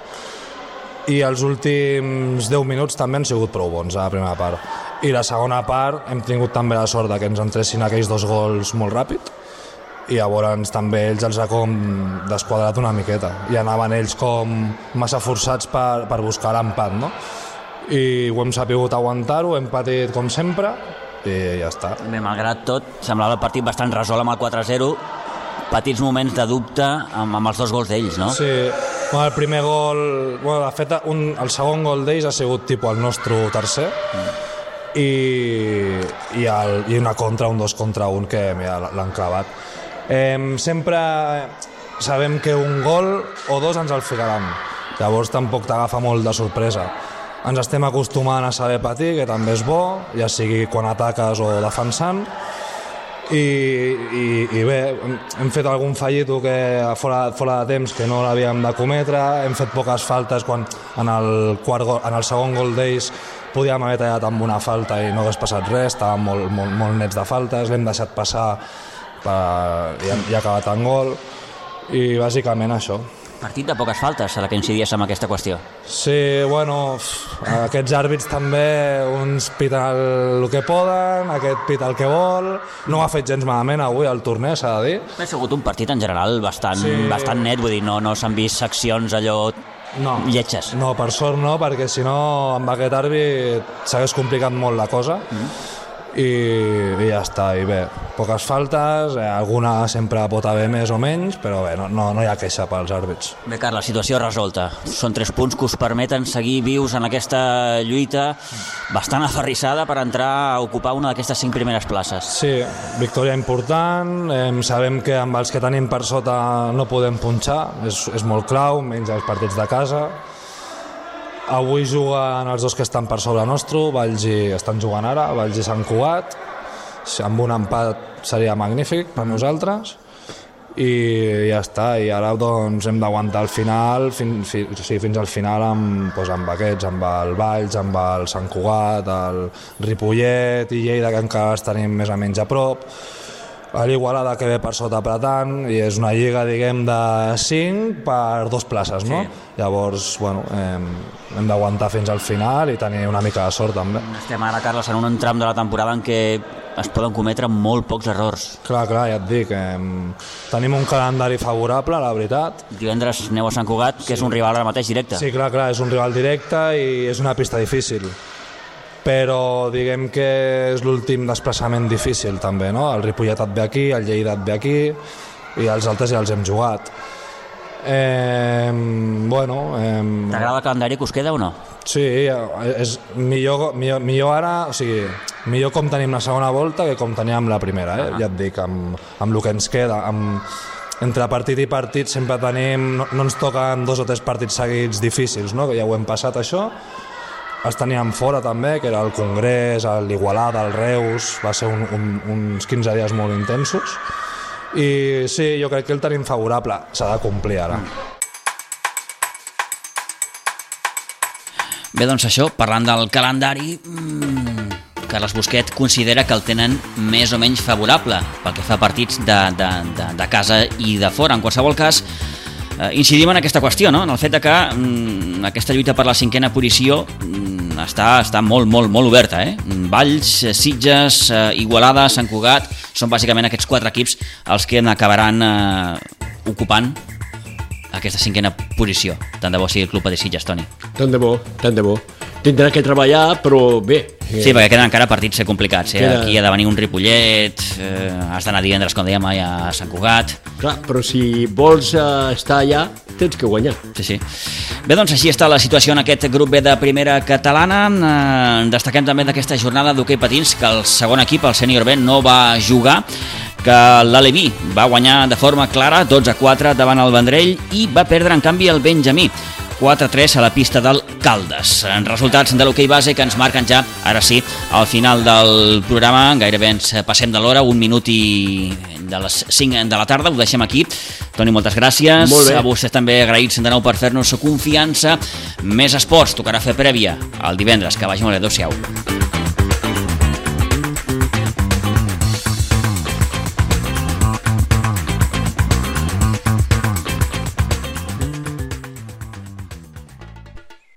i els últims 10 minuts també han sigut prou bons a la primera part. I la segona part hem tingut també la sort de que ens entressin aquells dos gols molt ràpid, i llavors també ells els ha com desquadrat una miqueta i anaven ells com massa forçats per, per buscar l'empat no? I ho hem sapigut aguantar-ho hem patit com sempre i ja està Bé, malgrat tot, semblava el partit bastant resolt amb el 4-0, petits moments de dubte amb, amb els dos gols d'ells, no? Sí, bueno, el primer gol, bueno, de fet un, el segon gol d'ells ha sigut tipus el nostre tercer i, i, el, i una contra, un dos contra un que l'han clavat. Eh, sempre sabem que un gol o dos ens el ficaran, llavors tampoc t'agafa molt de sorpresa. Ens estem acostumant a saber patir, que també és bo, ja sigui quan ataques o defensant, i, i, i bé, hem- fet algun fallito que fora, fora de temps que no l'havíem de cometre, hem fet poques faltes quan en el, quart gol, en el segon gol d'ells podíem haver tallat amb una falta i no hagués passat res, estàvem molt, molt, molt nets de faltes, l'hem deixat passar per, i, ha- i ha acabat en gol. I bàsicament això. Partit de poques faltes, a la que incidies amb aquesta qüestió. Sí, bueno, aquests àrbits també, uns piten el, el que poden, aquest pita el que vol. No ho ha fet gens malament avui al torneig, s'ha de dir. Ha sigut un partit en general bastant, Sí. bastant net, vull dir, no, no s'han vist seccions allò No. lletges. No, per sort no, perquè si no amb aquest àrbit s'hagués complicat molt la cosa. Mm. I, I ja està, i bé, poques faltes, eh, alguna sempre pot haver més o menys, però bé, no, no, no hi ha queixa pels àrbits. Bé, Carles, situació resolta. Són tres punts que us permeten seguir vius en aquesta lluita bastant aferrissada per entrar a ocupar una d'aquestes cinc primeres places. Sí, victòria important, eh, sabem que amb els que tenim per sota no podem punxar, és, és molt clau, menys els partits de casa. Avui juguen els dos que estan per sobre nostre, Valls i estan jugant ara, Valls i Sant Cugat. Si amb un empat seria magnífic per nosaltres. I ja està, i ara doncs hem d'aguantar al final, fin, fi, o sigui, fins al final amb, doncs, amb aquests, amb el Valls, amb el Sant Cugat, el Ripollet i Lleida, que encara els tenim més o menys a prop, a l'Igualada que ve per sota apretant i és una lliga, diguem, de 5 per dos places, no? Sí. Llavors, bueno, hem, hem d'aguantar fins al final i tenir una mica de sort també. Estem ara, Carles, en un tram de la temporada en què es poden cometre molt pocs errors. Clar, clar, ja et dic, eh, tenim un calendari favorable, la veritat. Divendres aneu a Sant Cugat, que és un rival ara mateix directe. Sí, clar, clar, és un rival directe i és una pista difícil però diguem que és l'últim desplaçament difícil també, no? El Ripollet et ve aquí, el Lleida et ve aquí i els altres ja els hem jugat. Eh, bueno... Eh, T'agrada el calendari que us queda o no? Sí, és millor, millor, millor ara, o sigui, millor com tenim la segona volta que com teníem la primera, eh? ja et dic, amb, amb el que ens queda, amb, entre partit i partit sempre tenim, no, no ens toquen dos o tres partits seguits difícils, no? que ja ho hem passat això, els teníem fora també, que era el Congrés, l'Igualada, el Reus, va ser un, un, uns 15 dies molt intensos, i sí, jo crec que el tenim favorable, s'ha de complir ara. Bé, doncs això, parlant del calendari, mmm, Carles Busquet considera que el tenen més o menys favorable pel que fa a partits de, de, de, de casa i de fora. En qualsevol cas, eh, incidim en aquesta qüestió, no? en el fet de que mm, aquesta lluita per la cinquena posició mm, està, està molt, molt, molt oberta. Eh? Valls, Sitges, eh, Igualada, Sant Cugat, són bàsicament aquests quatre equips els que acabaran eh, ocupant aquesta cinquena posició. Tant de bo sigui el club de Sitges, Toni. Tant de bo, tant de bo. Tindrà que treballar, però bé. Sí, perquè queden encara partits complicats. Eh? Queda- Aquí ha de venir un Ripollet, eh, has d'anar divendres, com dèiem, a Sant Cugat. Clar, però si vols eh, estar allà, tens que guanyar. Sí, sí. Bé, doncs així està la situació en aquest grup B de primera catalana. Eh, destaquem també d'aquesta jornada d'hoquei patins que el segon equip, el sènior B, no va jugar que l'Aleví va guanyar de forma clara 12 a 4 davant el Vendrell i va perdre en canvi el Benjamí 4-3 a la pista del Caldes. En resultats de l'hoquei base que ens marquen ja, ara sí, al final del programa, gairebé ens passem de l'hora, un minut i de les 5 de la tarda, ho deixem aquí. Toni, moltes gràcies. Molt bé. A vostès també agraïts de nou per fer-nos confiança. Més esports, tocarà fer prèvia el divendres, que vagi molt bé, adéu-siau.